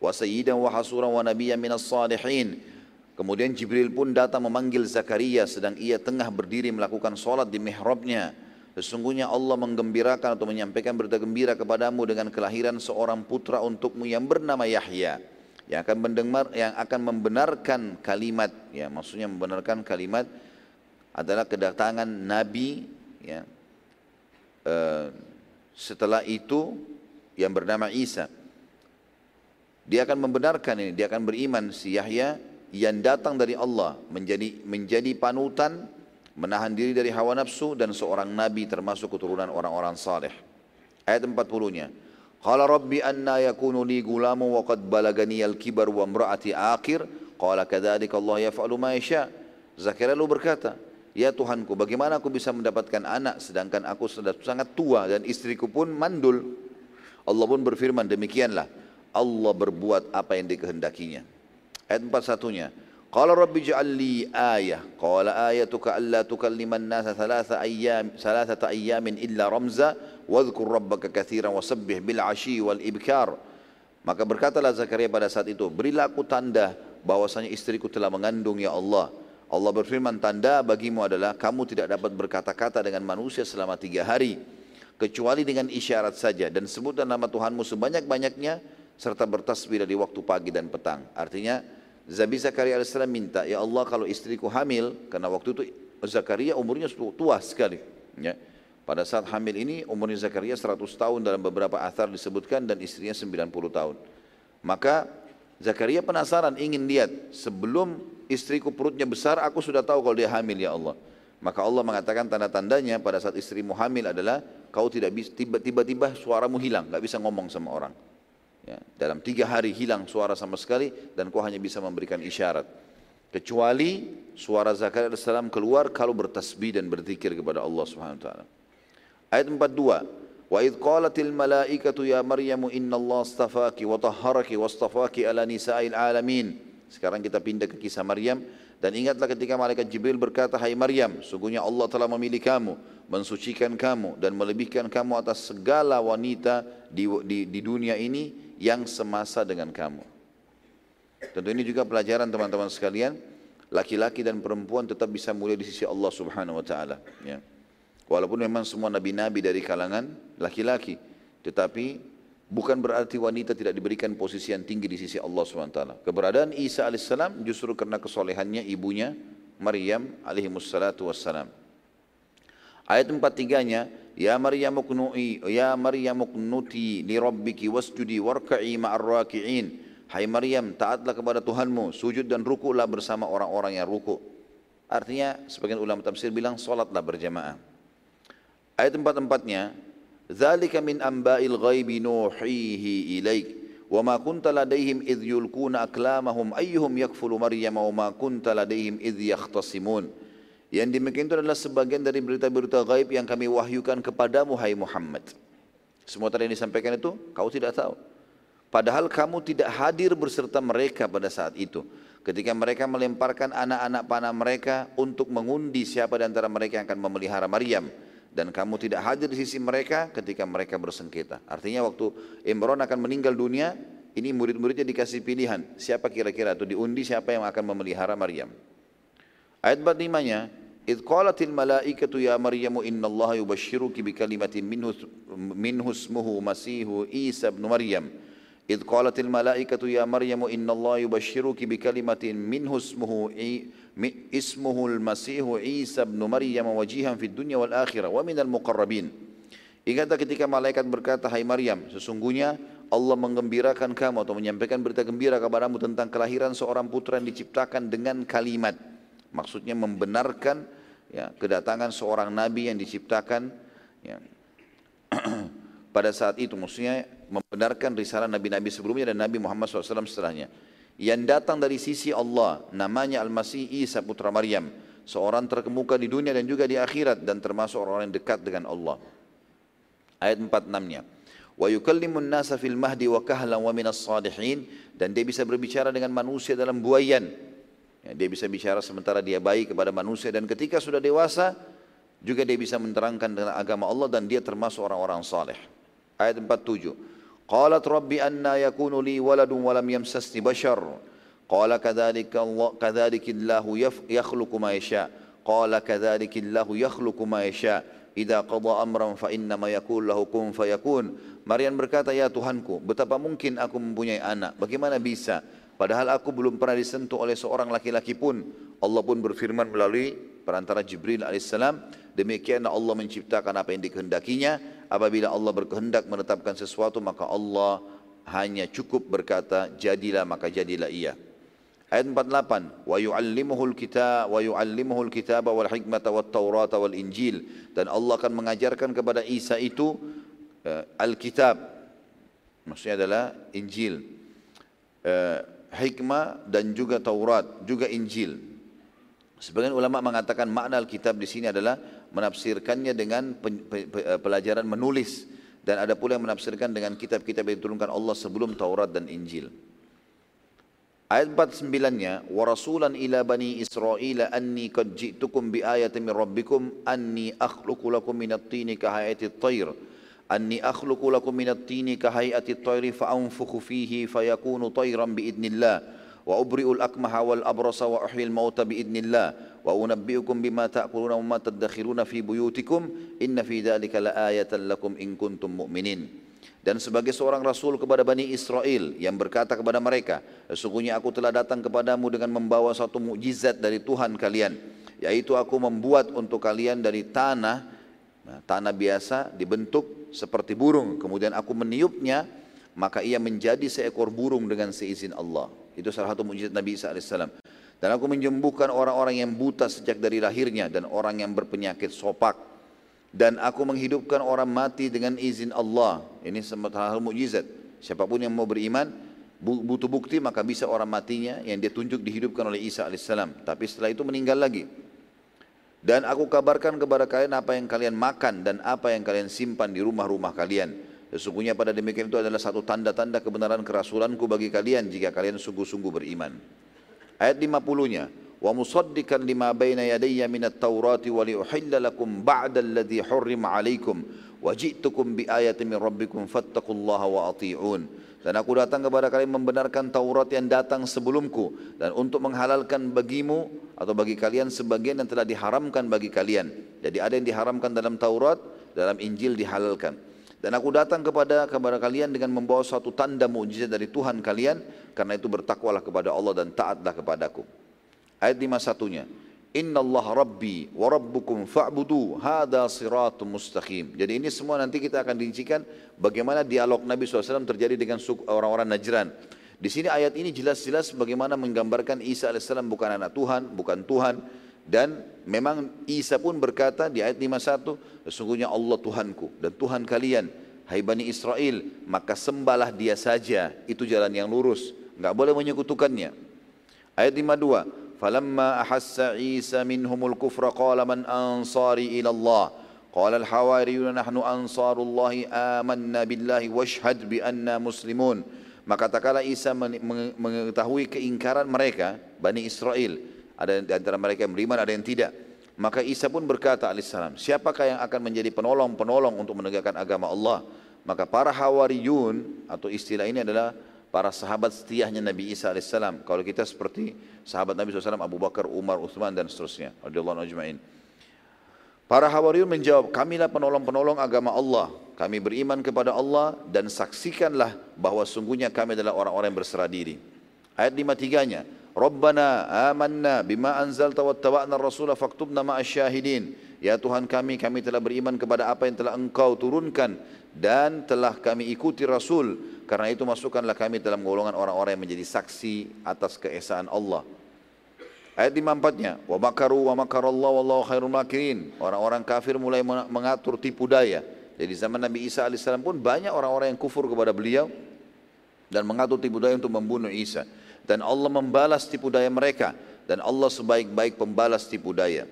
وسيدا وحسورا ونبيا من الصالحين Kemudian Jibril pun datang memanggil Zakaria sedang ia tengah berdiri melakukan sholat di mihrabnya. Sesungguhnya Allah menggembirakan atau menyampaikan berita gembira kepadamu dengan kelahiran seorang putra untukmu yang bernama Yahya yang akan mendengar yang akan membenarkan kalimat ya maksudnya membenarkan kalimat adalah kedatangan nabi ya e, setelah itu yang bernama Isa dia akan membenarkan ini dia akan beriman si Yahya yang datang dari Allah menjadi menjadi panutan menahan diri dari hawa nafsu dan seorang nabi termasuk keturunan orang-orang saleh. Ayat 40-nya. Qala rabbi anna yakunu li gulamu wa qad balagani al-kibar wa imra'ati akhir. Qala kadzalika Allah yaf'alu ma yasha. Zakaria lalu berkata, Ya Tuhanku, bagaimana aku bisa mendapatkan anak sedangkan aku sudah sangat tua dan istriku pun mandul. Allah pun berfirman demikianlah. Allah berbuat apa yang dikehendakinya. Ayat empat satunya. Qala Rabbi ja'alli ayah. Qala ayatuka alla tukalliman nasa thalatha ayyam, thalathata ayyamin illa ramza. Wadhkur rabbaka kathiran wasabbih bil ashi wal ibkar. Maka berkatalah Zakaria pada saat itu, berilah aku tanda bahwasanya istriku telah mengandung ya Allah. Allah berfirman, tanda bagimu adalah kamu tidak dapat berkata-kata dengan manusia selama tiga hari. Kecuali dengan isyarat saja. Dan sebutlah nama Tuhanmu sebanyak-banyaknya serta bertasbih dari waktu pagi dan petang. Artinya Zabi Zakaria AS minta, ya Allah kalau istriku hamil, karena waktu itu Zakaria umurnya tua sekali. Ya. Pada saat hamil ini umurnya Zakaria 100 tahun dalam beberapa athar disebutkan dan istrinya 90 tahun. Maka Zakaria penasaran ingin lihat sebelum istriku perutnya besar aku sudah tahu kalau dia hamil ya Allah. Maka Allah mengatakan tanda-tandanya pada saat istrimu hamil adalah kau tidak bisa tiba-tiba suaramu hilang, nggak bisa ngomong sama orang. Ya, dalam tiga hari hilang suara sama sekali dan kau hanya bisa memberikan isyarat. Kecuali suara Zakaria AS keluar kalau bertasbih dan berzikir kepada Allah Subhanahu Wa Taala. Ayat 42. Wa idh qalatil malaikatu ya Maryam inna Allah astafaki wa tahharaki wa astafaki ala nisa'il alamin. Sekarang kita pindah ke kisah Maryam dan ingatlah ketika malaikat Jibril berkata, "Hai Maryam, sungguhnya Allah telah memilih kamu, mensucikan kamu dan melebihkan kamu atas segala wanita di, di, di dunia ini yang semasa dengan kamu." Tentu ini juga pelajaran teman-teman sekalian, laki-laki dan perempuan tetap bisa mulia di sisi Allah Subhanahu wa taala, ya. Walaupun memang semua nabi-nabi dari kalangan laki-laki, tetapi bukan berarti wanita tidak diberikan posisi yang tinggi di sisi Allah SWT. Keberadaan Isa AS justru karena kesolehannya ibunya Maryam alaihi wassalam. Ayat 43-nya, Ya Maryam uknu'i, Ya Maryam uknuti li rabbiki wasjudi warka'i ma'ar raki'in. Hai Maryam, taatlah kepada Tuhanmu, sujud dan rukulah bersama orang-orang yang ruku. Artinya, sebagian ulama tafsir bilang, solatlah berjamaah. Ayat empat-empatnya, Zalika min amba'il ghaibi nuhihi ilaik wa ma kunta ladaihim idh yulkuna aklamahum ayyuhum yakfulu Maryam wa ma kunta ladaihim idh yakhtasimun. Yang demikian itu adalah sebagian dari berita-berita gaib yang kami wahyukan kepadamu hai Muhammad. Semua tadi yang disampaikan itu kau tidak tahu. Padahal kamu tidak hadir berserta mereka pada saat itu. Ketika mereka melemparkan anak-anak panah mereka untuk mengundi siapa di antara mereka yang akan memelihara Maryam dan kamu tidak hadir di sisi mereka ketika mereka bersengketa. Artinya waktu Imran akan meninggal dunia, ini murid-muridnya dikasih pilihan, siapa kira-kira atau diundi siapa yang akan memelihara Maryam. Ayat 45-nya, "Idz qalatil malaikatu ya Maryamu innallaha yubashshiruki bikalimatin minhu minhu ismuhu Masihu Isa ibn Maryam." Idz qalatil malaikatu ya Maryamu innallaha yubashshiruki bikalimatin minhu ismuhu ismuhul masihu Isa bin Maryam wajihan fid dunya wal akhirah wa minal muqarrabin. Ingatlah ketika malaikat berkata, Hai Maryam, sesungguhnya Allah menggembirakan kamu atau menyampaikan berita gembira kepadamu tentang kelahiran seorang putra yang diciptakan dengan kalimat. Maksudnya membenarkan ya, kedatangan seorang nabi yang diciptakan ya, pada saat itu. Maksudnya membenarkan risalah nabi-nabi sebelumnya dan Nabi Muhammad SAW setelahnya yang datang dari sisi Allah namanya Al-Masih Isa putra Maryam. Seorang terkemuka di dunia dan juga di akhirat dan termasuk orang yang dekat dengan Allah. Ayat 46-nya wa yukallimun nasa fil mahdi wa kahlan wa minas salihin. Dan dia bisa berbicara dengan manusia dalam buayan. Ya, dia bisa bicara sementara dia baik kepada manusia. Dan ketika sudah dewasa juga dia bisa menerangkan dengan agama Allah dan dia termasuk orang-orang saleh. Ayat 47 قالت rabbi anna يكون لي ولد ولم yamsasni بشر قال كذلك الله kadzalikallahu yakhluqu ma yasha. Qala kadzalikallahu yakhluqu ma yasha. Idza qada amran fa inna ma yakul lahu kun fayakun. Marian berkata, "Ya Tuhanku, betapa mungkin aku mempunyai anak? Bagaimana bisa? Padahal aku belum pernah disentuh oleh seorang laki-laki pun. Allah pun berfirman melalui perantara Jibril as demikian Allah menciptakan apa yang dikehendakinya, apabila Allah berkehendak menetapkan sesuatu maka Allah hanya cukup berkata jadilah maka jadilah ia. Ayat 48, wa yu'allimuhul kitab wa yu'allimuhul kitaba wal hikmata wat taurata wal injil. Dan Allah akan mengajarkan kepada Isa itu uh, Alkitab. Maksudnya adalah Injil. Uh, hikmah dan juga Taurat juga Injil. Sebagian ulama mengatakan makna Alkitab di sini adalah menafsirkannya dengan eh, pelajaran menulis. Dan ada pula yang menafsirkan dengan kitab-kitab yang diturunkan Allah sebelum Taurat dan Injil. Ayat 49-nya, "Wa rasulan ila bani Israila anni qad ji'tukum bi ayatin min rabbikum anni akhluqu lakum min at-tini ka hayati at-tayr. Anni akhluqu lakum min at-tini ka hayati at-tayr fa anfukhu fihi fayakunu tayran bi idnillah. Wa ubriul al-akmaha wal abrasa wa uhyi al-mauta bi idnillah wa unabbiukum bima ta'kuluna wa ma tadakhiruna fi buyutikum. Inna fi dzalika laayatan lakum in kuntum mu'minin. Dan sebagai seorang rasul kepada Bani Israel yang berkata kepada mereka sesungguhnya aku telah datang kepadamu dengan membawa satu mukjizat dari Tuhan kalian yaitu aku membuat untuk kalian dari tanah nah, tanah biasa dibentuk seperti burung. Kemudian aku meniupnya maka ia menjadi seekor burung dengan seizin Allah. Itu salah satu mukjizat Nabi Isa alaihissalam. Dan aku menyembuhkan orang-orang yang buta sejak dari lahirnya dan orang yang berpenyakit sopak. Dan aku menghidupkan orang mati dengan izin Allah. Ini hal mujizat. Siapa pun yang mau beriman, butuh bukti maka bisa orang matinya yang dia tunjuk dihidupkan oleh Isa alaihissalam. Tapi setelah itu meninggal lagi. Dan aku kabarkan kepada kalian apa yang kalian makan dan apa yang kalian simpan di rumah-rumah kalian. Sesungguhnya pada demikian itu adalah satu tanda-tanda kebenaran kerasulanku bagi kalian jika kalian sungguh-sungguh beriman. Ayat 50-nya. Wa musaddikan lima baina yadayya minat taurati wa liuhilla lakum ba'da alladhi hurrima alaikum wa ji'tukum bi ayatin min rabbikum fattaqullaha wa ati'un. Dan aku datang kepada kalian membenarkan Taurat yang datang sebelumku dan untuk menghalalkan bagimu atau bagi kalian sebagian yang telah diharamkan bagi kalian. Jadi ada yang diharamkan dalam Taurat, dalam Injil dihalalkan. Dan aku datang kepada kepada kalian dengan membawa suatu tanda mujizat dari Tuhan kalian karena itu bertakwalah kepada Allah dan taatlah kepadaku. Ayat 51-nya. Inna Allah Rabbi wa Rabbukum fa'budu hada siratum mustaqim. Jadi ini semua nanti kita akan dincikan bagaimana dialog Nabi SAW terjadi dengan orang-orang Najran. Di sini ayat ini jelas-jelas bagaimana menggambarkan Isa AS bukan anak Tuhan, bukan Tuhan. Dan memang Isa pun berkata di ayat 51, sesungguhnya Allah Tuhanku dan Tuhan kalian, hai Bani Israel, maka sembahlah dia saja, itu jalan yang lurus. Enggak boleh menyekutukannya. Ayat 52, فلما أحس عيسى منهم الكفر قال من أنصاري إلى الله قال الحواريون نحن أنصار الله آمنا بالله واشهد بأننا مسلمون maka tak kala Isa mengetahui keingkaran mereka Bani Israel ada di antara mereka yang beriman ada yang tidak maka Isa pun berkata alaihissalam siapakah yang akan menjadi penolong-penolong untuk menegakkan agama Allah maka para hawariyun atau istilah ini adalah para sahabat setiahnya Nabi Isa AS. Kalau kita seperti sahabat Nabi SAW, Abu Bakar, Umar, Uthman dan seterusnya. Ajma'in. Para Hawariyun menjawab, kamilah penolong-penolong agama Allah. Kami beriman kepada Allah dan saksikanlah bahwa sungguhnya kami adalah orang-orang yang berserah diri. Ayat 53-nya, Rabbana amanna bima anzalta wattaba'na rasula faktubna ma'asyahidin. Ya Tuhan kami, kami telah beriman kepada apa yang telah engkau turunkan dan telah kami ikuti Rasul karena itu masukkanlah kami dalam golongan orang-orang yang menjadi saksi atas keesaan Allah. Ayat 54-nya, wa makaru wa makarallahu wallahu khairul makirin. Orang-orang kafir mulai mengatur tipu daya. Jadi zaman Nabi Isa AS pun banyak orang-orang yang kufur kepada beliau dan mengatur tipu daya untuk membunuh Isa. Dan Allah membalas tipu daya mereka dan Allah sebaik-baik pembalas tipu daya.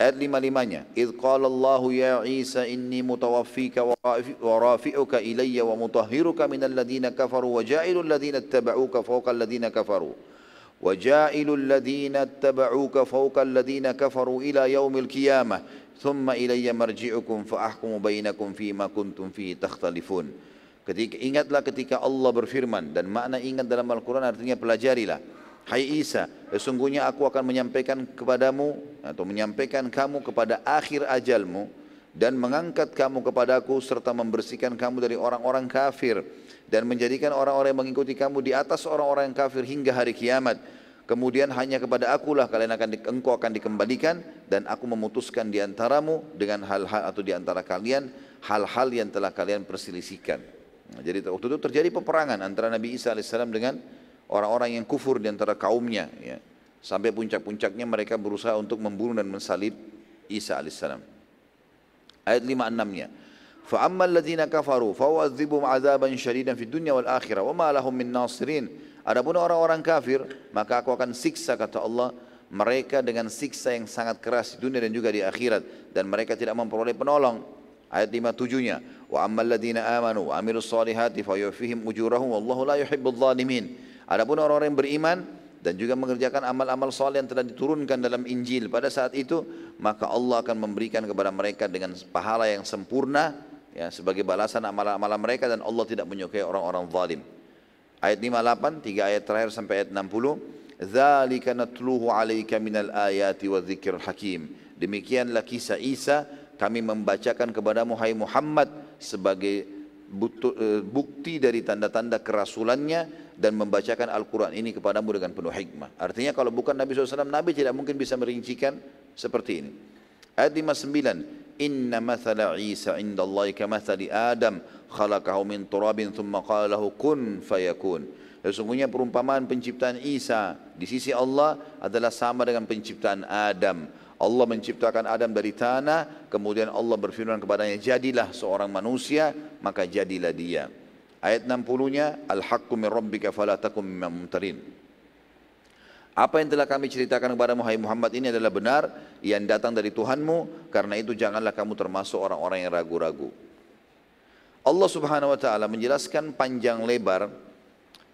Ayat lima-limanya. Idh qala Allah ya Isa inni mutawaffika wa rafi'uka ilayya wa mutahhiruka minal ladhina kafaru wa ja'ilul ladhina attaba'uka fawqa alladhina kafaru. Wa ja'ilul ladhina attaba'uka fawqa alladhina kafaru ila yaumil qiyamah. Thumma ilayya. Ketika, ingatlah ketika Allah berfirman dan makna ingat dalam Al-Quran artinya pelajarilah. Hai Isa, sesungguhnya aku akan menyampaikan kepadamu atau menyampaikan kamu kepada akhir ajalmu dan mengangkat kamu kepadaku serta membersihkan kamu dari orang-orang kafir dan menjadikan orang-orang yang mengikuti kamu di atas orang-orang yang kafir hingga hari kiamat. Kemudian hanya kepada akulah kalian akan engkau akan dikembalikan dan aku memutuskan di antaramu dengan hal-hal atau di antara kalian hal-hal yang telah kalian perselisihkan. Nah, jadi waktu itu terjadi peperangan antara Nabi Isa alaihissalam dengan orang-orang yang kufur di antara kaumnya ya. Sampai puncak-puncaknya mereka berusaha untuk membunuh dan mensalib Isa alaihissalam. Ayat 56-nya. فَأَمَّا الَّذِينَ كَفَرُوا فَوَعَذِّبُهُمْ عَذَابًا شَدِيدًا فِي الدُّنْيَا وَالْآخِرَةِ وَمَا لَهُمْ مِنْ نَاصِرِينَ Adapun orang-orang kafir, maka aku akan siksa kata Allah mereka dengan siksa yang sangat keras di dunia dan juga di akhirat dan mereka tidak memperoleh penolong. Ayat 57-nya, "Wa ammal ladzina amanu wa amilus solihati fayuwafihim ujurahum wallahu la yuhibbudz zalimin." Adapun orang-orang yang beriman dan juga mengerjakan amal-amal soleh yang telah diturunkan dalam Injil pada saat itu, maka Allah akan memberikan kepada mereka dengan pahala yang sempurna ya sebagai balasan amal-amal mereka dan Allah tidak menyukai orang-orang zalim. Ayat 58, tiga ayat terakhir sampai ayat 60. Dzalika natluhu 'alaika minal ayati wa dzikril hakim. Demikianlah kisah Isa kami membacakan kepadamu hai Muhammad sebagai eh, bukti dari tanda-tanda kerasulannya dan membacakan Al-Quran ini kepadamu dengan penuh hikmah. Artinya kalau bukan Nabi SAW, Nabi tidak mungkin bisa merincikan seperti ini. Ayat 59, inna mathala Isa inda Allah kamathali Adam khalaqahu min turabin thumma qala kun fayakun Sesungguhnya perumpamaan penciptaan Isa di sisi Allah adalah sama dengan penciptaan Adam. Allah menciptakan Adam dari tanah, kemudian Allah berfirman kepadanya, jadilah seorang manusia, maka jadilah dia. Ayat 60-nya, Al-haqqu min rabbika fala takum. Apa yang telah kami ceritakan kepada Muhammad ini adalah benar, yang datang dari Tuhanmu, karena itu janganlah kamu termasuk orang-orang yang ragu-ragu. Allah subhanahu wa ta'ala menjelaskan panjang lebar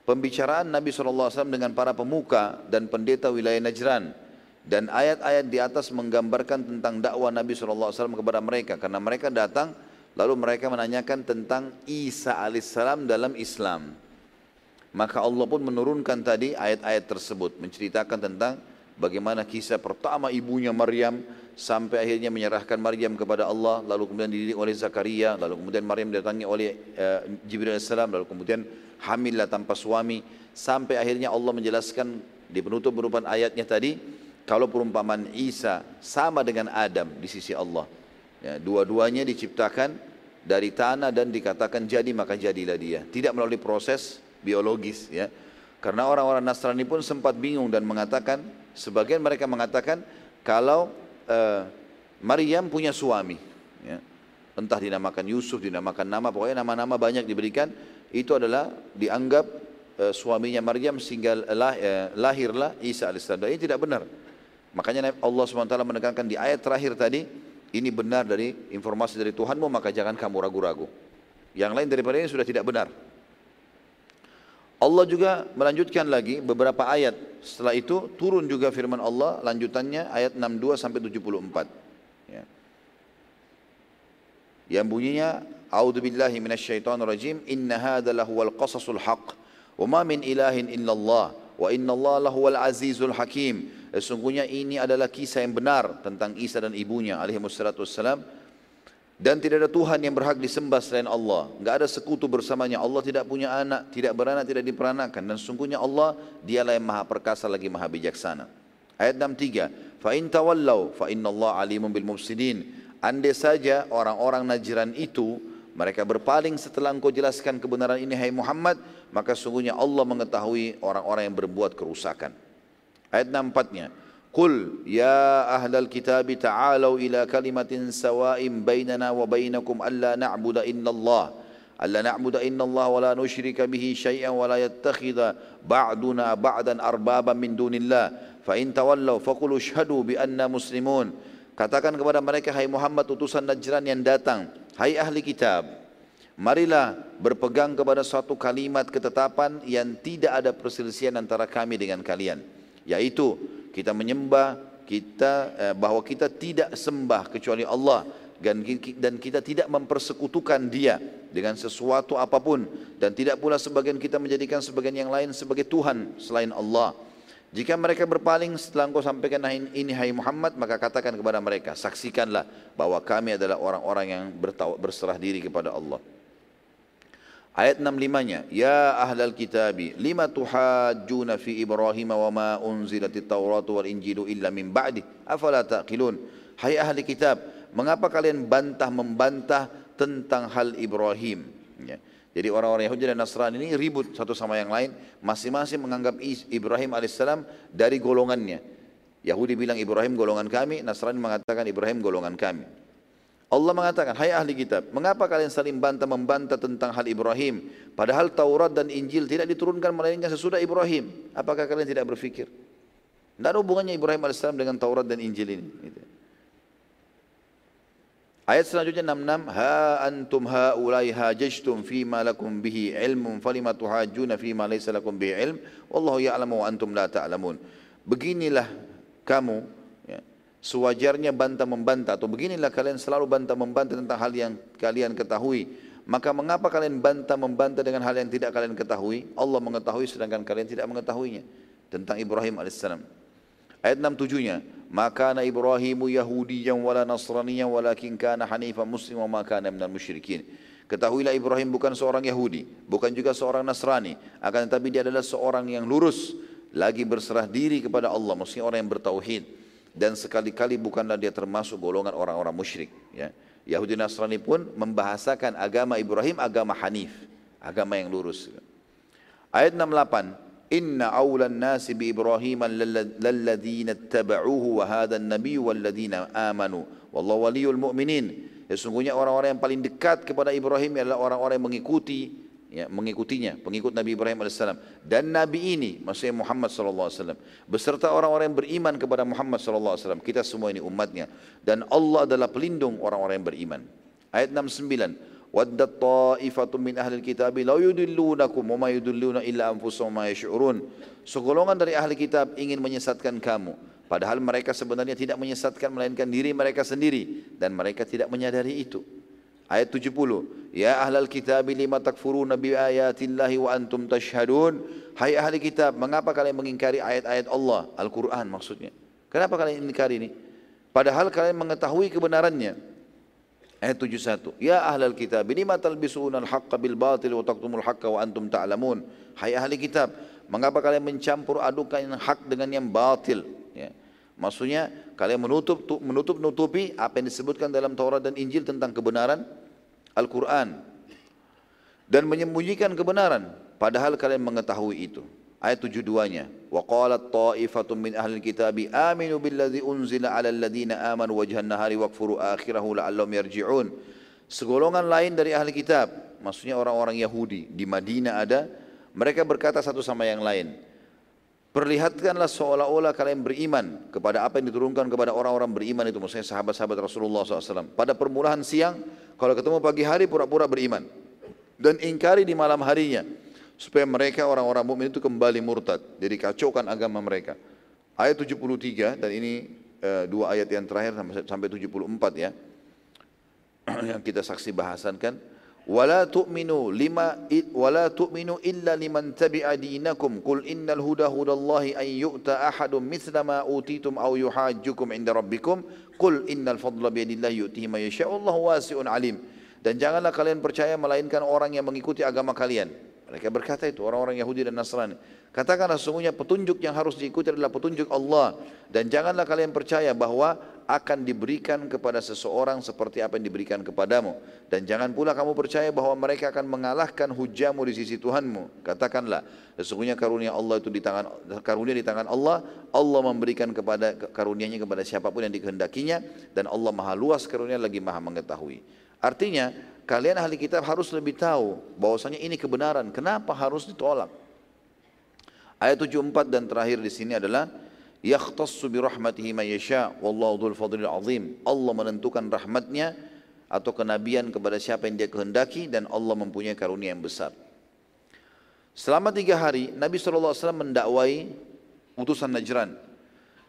pembicaraan Nabi SAW dengan para pemuka dan pendeta wilayah Najran dan ayat-ayat di atas menggambarkan tentang dakwah Nabi SAW kepada mereka. Karena mereka datang lalu mereka menanyakan tentang Isa alaihissalam dalam Islam. Maka Allah pun menurunkan tadi ayat-ayat tersebut menceritakan tentang bagaimana kisah pertama ibunya Maryam sampai akhirnya menyerahkan Maryam kepada Allah lalu kemudian dididik oleh Zakaria lalu kemudian Maryam didatangi oleh uh, Jibril AS lalu kemudian hamillah tanpa suami. Sampai akhirnya Allah menjelaskan di penutup berupa ayatnya tadi kalau perumpamaan Isa sama dengan Adam di sisi Allah ya, dua-duanya diciptakan dari tanah dan dikatakan jadi maka jadilah dia tidak melalui proses biologis ya karena orang-orang Nasrani pun sempat bingung dan mengatakan sebagian mereka mengatakan kalau uh, Maryam punya suami. Ya. Entah dinamakan Yusuf, dinamakan nama, pokoknya nama-nama banyak diberikan. Itu adalah dianggap uh, suaminya Maryam sehingga lah, uh, lahirlah Isa alaihissalam. Ini tidak benar. Makanya Allah SWT menekankan di ayat terakhir tadi, ini benar dari informasi dari Tuhanmu, maka jangan kamu ragu-ragu. Yang lain daripada ini sudah tidak benar. Allah juga melanjutkan lagi beberapa ayat. Setelah itu turun juga firman Allah lanjutannya ayat 62 sampai 74. Ya. Yang bunyinya A'udzu billahi rajim inna hadza lahuwal qasasul haqq wa ma min ilahin illallah wa innallaha lahuwal azizul hakim. Sesungguhnya ini adalah kisah yang benar tentang Isa dan ibunya alaihi wassalatu wassalam dan tidak ada Tuhan yang berhak disembah selain Allah. Enggak ada sekutu bersamanya. Allah tidak punya anak, tidak beranak, tidak diperanakan. Dan sungguhnya Allah, dialah yang maha perkasa lagi maha bijaksana. Ayat 63. Fa in tawallau fa inna Allah alimun bil mufsidin. Andai saja orang-orang Najran itu mereka berpaling setelah engkau jelaskan kebenaran ini hai Muhammad, maka sungguhnya Allah mengetahui orang-orang yang berbuat kerusakan. Ayat 64-nya. Qul ya ahlal ta'alu ila kalimatin sawa'in bainana wa bainakum alla na'budu alla na'budu wa la nusyrika bihi syai'an wa la yattakhidha ba'duna ba'dan min dunillah. Fa in tawallaw bi anna muslimun. Katakan kepada mereka hai Muhammad utusan Najran yang datang. Hai ahli kitab marilah berpegang kepada suatu kalimat ketetapan yang tidak ada perselisihan antara kami dengan kalian. Yaitu kita menyembah kita eh, bahwa kita tidak sembah kecuali Allah dan dan kita tidak mempersekutukan dia dengan sesuatu apapun dan tidak pula sebagian kita menjadikan sebagian yang lain sebagai Tuhan selain Allah. Jika mereka berpaling setelah engkau sampaikan ini hai Muhammad maka katakan kepada mereka saksikanlah bahwa kami adalah orang-orang yang berserah diri kepada Allah. Ayat 65-nya, Ya ahlal kitabi, lima tuhajjuna fi Ibrahim wa ma unzilatit Tauratu wal Injilu illa min ba'di, afala taqilun. Hai ahli kitab, mengapa kalian bantah membantah tentang hal Ibrahim? Ya. Jadi orang-orang Yahudi dan Nasrani ini ribut satu sama yang lain, masing-masing menganggap Ibrahim alaihissalam dari golongannya. Yahudi bilang Ibrahim golongan kami, Nasrani mengatakan Ibrahim golongan kami. Allah mengatakan, hai ahli kitab, mengapa kalian saling bantah membantah tentang hal Ibrahim? Padahal Taurat dan Injil tidak diturunkan melainkan sesudah Ibrahim. Apakah kalian tidak berfikir? Tidak ada hubungannya Ibrahim AS dengan Taurat dan Injil ini. Gitu. Ayat selanjutnya 66, Ha antum haulai hajajtum fima lakum bihi ilmun falima tuhajjuna fima laysa lakum bihi ilm wallahu ya'lamu wa antum la ta'lamun. Beginilah kamu sewajarnya bantah membantah atau beginilah kalian selalu bantah membantah tentang hal yang kalian ketahui. Maka mengapa kalian bantah membantah dengan hal yang tidak kalian ketahui? Allah mengetahui sedangkan kalian tidak mengetahuinya. Tentang Ibrahim alaihissalam. Ayat 67 nya maka na Ibrahimu Yahudiyan wala Nasraniyan walakin kana hanifan muslim wa ma kana minal musyrikin. Ketahuilah Ibrahim bukan seorang Yahudi, bukan juga seorang Nasrani, akan tetapi dia adalah seorang yang lurus, lagi berserah diri kepada Allah, maksudnya orang yang bertauhid dan sekali-kali bukanlah dia termasuk golongan orang-orang musyrik ya. Yahudi Nasrani pun membahasakan agama Ibrahim agama Hanif agama yang lurus. Ayat 68 Inna awlan nasi bi Ibrahim lalladhina ittaba'uhu wa hadha an-nabiy walladhina amanu. Wallahu waliyul mu'minin. Sesungguhnya orang-orang yang paling dekat kepada Ibrahim adalah orang-orang yang mengikuti ya, mengikutinya, pengikut Nabi Ibrahim AS. Dan Nabi ini, maksudnya Muhammad SAW, beserta orang-orang yang beriman kepada Muhammad SAW. Kita semua ini umatnya. Dan Allah adalah pelindung orang-orang yang beriman. Ayat 69. Waddat ta'ifatun min ahli kitab la yudillunakum wa ma yudilluna illa anfusahum ma yash'urun. Segolongan dari ahli kitab ingin menyesatkan kamu. Padahal mereka sebenarnya tidak menyesatkan melainkan diri mereka sendiri dan mereka tidak menyadari itu. Ayat 70. Ya ahlal kitab lima takfuruna bi ayatillahi wa antum tashhadun. Hai ahli kitab, mengapa kalian mengingkari ayat-ayat Allah, Al-Qur'an maksudnya? Kenapa kalian ingkari ini? Padahal kalian mengetahui kebenarannya. Ayat 71. Ya ahlal kitab, lima talbisuna al-haqqa bil batil wa taqtumul haqqa wa antum ta'lamun. Hai ahli kitab, mengapa kalian mencampur adukan hak dengan yang batil? Ya. Maksudnya kalian menutup menutup nutupi apa yang disebutkan dalam Taurat dan Injil tentang kebenaran Al-Quran dan menyembunyikan kebenaran padahal kalian mengetahui itu. Ayat 72-nya. Wa qalat ta'ifatun min ahli kitabi aminu billadzi unzila 'ala alladziina amanu wajhan nahari wakfuru akhirahu la'allahum yarji'un. Segolongan lain dari ahli kitab, maksudnya orang-orang Yahudi di Madinah ada, mereka berkata satu sama yang lain, Perlihatkanlah seolah-olah kalian beriman kepada apa yang diturunkan kepada orang-orang beriman itu, maksudnya sahabat-sahabat Rasulullah SAW. Pada permulaan siang, kalau ketemu pagi hari pura-pura beriman. Dan ingkari di malam harinya. Supaya mereka orang-orang mukmin itu kembali murtad. Jadi kacaukan agama mereka. Ayat 73 dan ini uh, dua ayat yang terakhir sampai 74 ya. yang kita saksi bahasankan wala tu'minu lima wala tu'minu illa liman tabi'a dinakum. Qul innal huda hudallahi an yu'ta ahadun mithla ma utitum aw yuhajjukum 'inda rabbikum. Qul innal fadla bi yadillahi yu'tihi man yasha'u. Wasi'un 'alim. Dan janganlah kalian percaya melainkan orang yang mengikuti agama kalian. Mereka berkata itu orang-orang Yahudi dan Nasrani. Katakanlah sesungguhnya petunjuk yang harus diikuti adalah petunjuk Allah. Dan janganlah kalian percaya bahwa akan diberikan kepada seseorang seperti apa yang diberikan kepadamu. Dan jangan pula kamu percaya bahwa mereka akan mengalahkan hujahmu di sisi Tuhanmu. Katakanlah, sesungguhnya karunia Allah itu di tangan karunia di tangan Allah. Allah memberikan kepada karunianya kepada siapa pun yang dikehendakinya dan Allah Maha luas karunia lagi Maha mengetahui. Artinya, kalian ahli kitab harus lebih tahu bahwasanya ini kebenaran. Kenapa harus ditolak? Ayat 74 dan terakhir di sini adalah yakhtassu bi rahmatihi man yasha wallahu dzul fadlil azim. Allah menentukan rahmatnya atau kenabian kepada siapa yang dia kehendaki dan Allah mempunyai karunia yang besar. Selama tiga hari Nabi SAW mendakwai utusan Najran.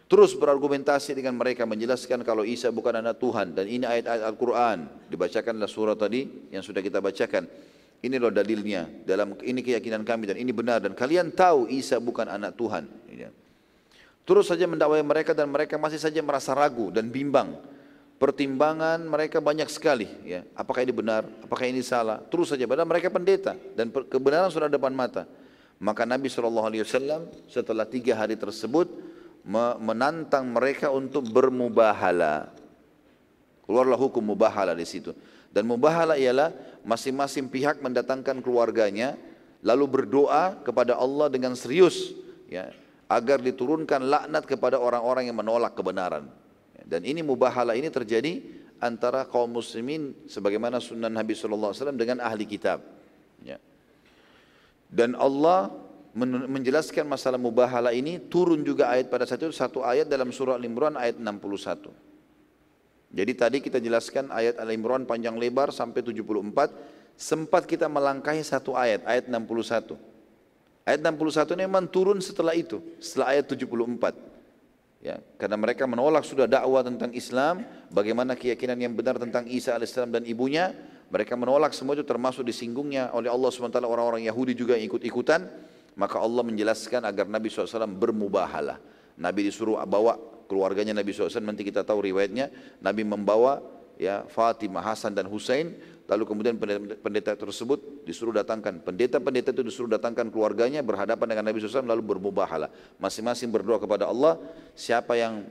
Terus berargumentasi dengan mereka menjelaskan kalau Isa bukan anak Tuhan dan ini ayat-ayat Al-Quran. Dibacakanlah surah tadi yang sudah kita bacakan. Ini loh dalilnya dalam ini keyakinan kami dan ini benar dan kalian tahu Isa bukan anak Tuhan. Terus saja mendakwai mereka dan mereka masih saja merasa ragu dan bimbang. Pertimbangan mereka banyak sekali. Ya. Apakah ini benar? Apakah ini salah? Terus saja. Padahal mereka pendeta dan kebenaran sudah depan mata. Maka Nabi SAW setelah tiga hari tersebut menantang mereka untuk bermubahala. Keluarlah hukum mubahala di situ. Dan mubahala ialah masing-masing pihak mendatangkan keluarganya lalu berdoa kepada Allah dengan serius. Ya, agar diturunkan laknat kepada orang-orang yang menolak kebenaran. Dan ini mubahala ini terjadi antara kaum muslimin sebagaimana sunnah Nabi SAW dengan ahli kitab. Ya. Dan Allah menjelaskan masalah mubahala ini turun juga ayat pada saat itu satu ayat dalam surah Al-Imran ayat 61. Jadi tadi kita jelaskan ayat Al-Imran panjang lebar sampai 74 sempat kita melangkahi satu ayat ayat 61. Ayat 61 ini memang turun setelah itu, setelah ayat 74. Ya, karena mereka menolak sudah dakwah tentang Islam, bagaimana keyakinan yang benar tentang Isa alaihissalam dan ibunya, mereka menolak semua itu termasuk disinggungnya oleh Allah SWT orang-orang Yahudi juga yang ikut-ikutan, maka Allah menjelaskan agar Nabi SAW bermubahalah. Nabi disuruh bawa keluarganya Nabi SAW, nanti kita tahu riwayatnya, Nabi membawa ya Fatimah, Hasan dan Husain Lalu kemudian pendeta tersebut disuruh datangkan, pendeta-pendeta itu disuruh datangkan keluarganya berhadapan dengan Nabi SAW lalu bermubahalah. Masing-masing berdoa kepada Allah, siapa yang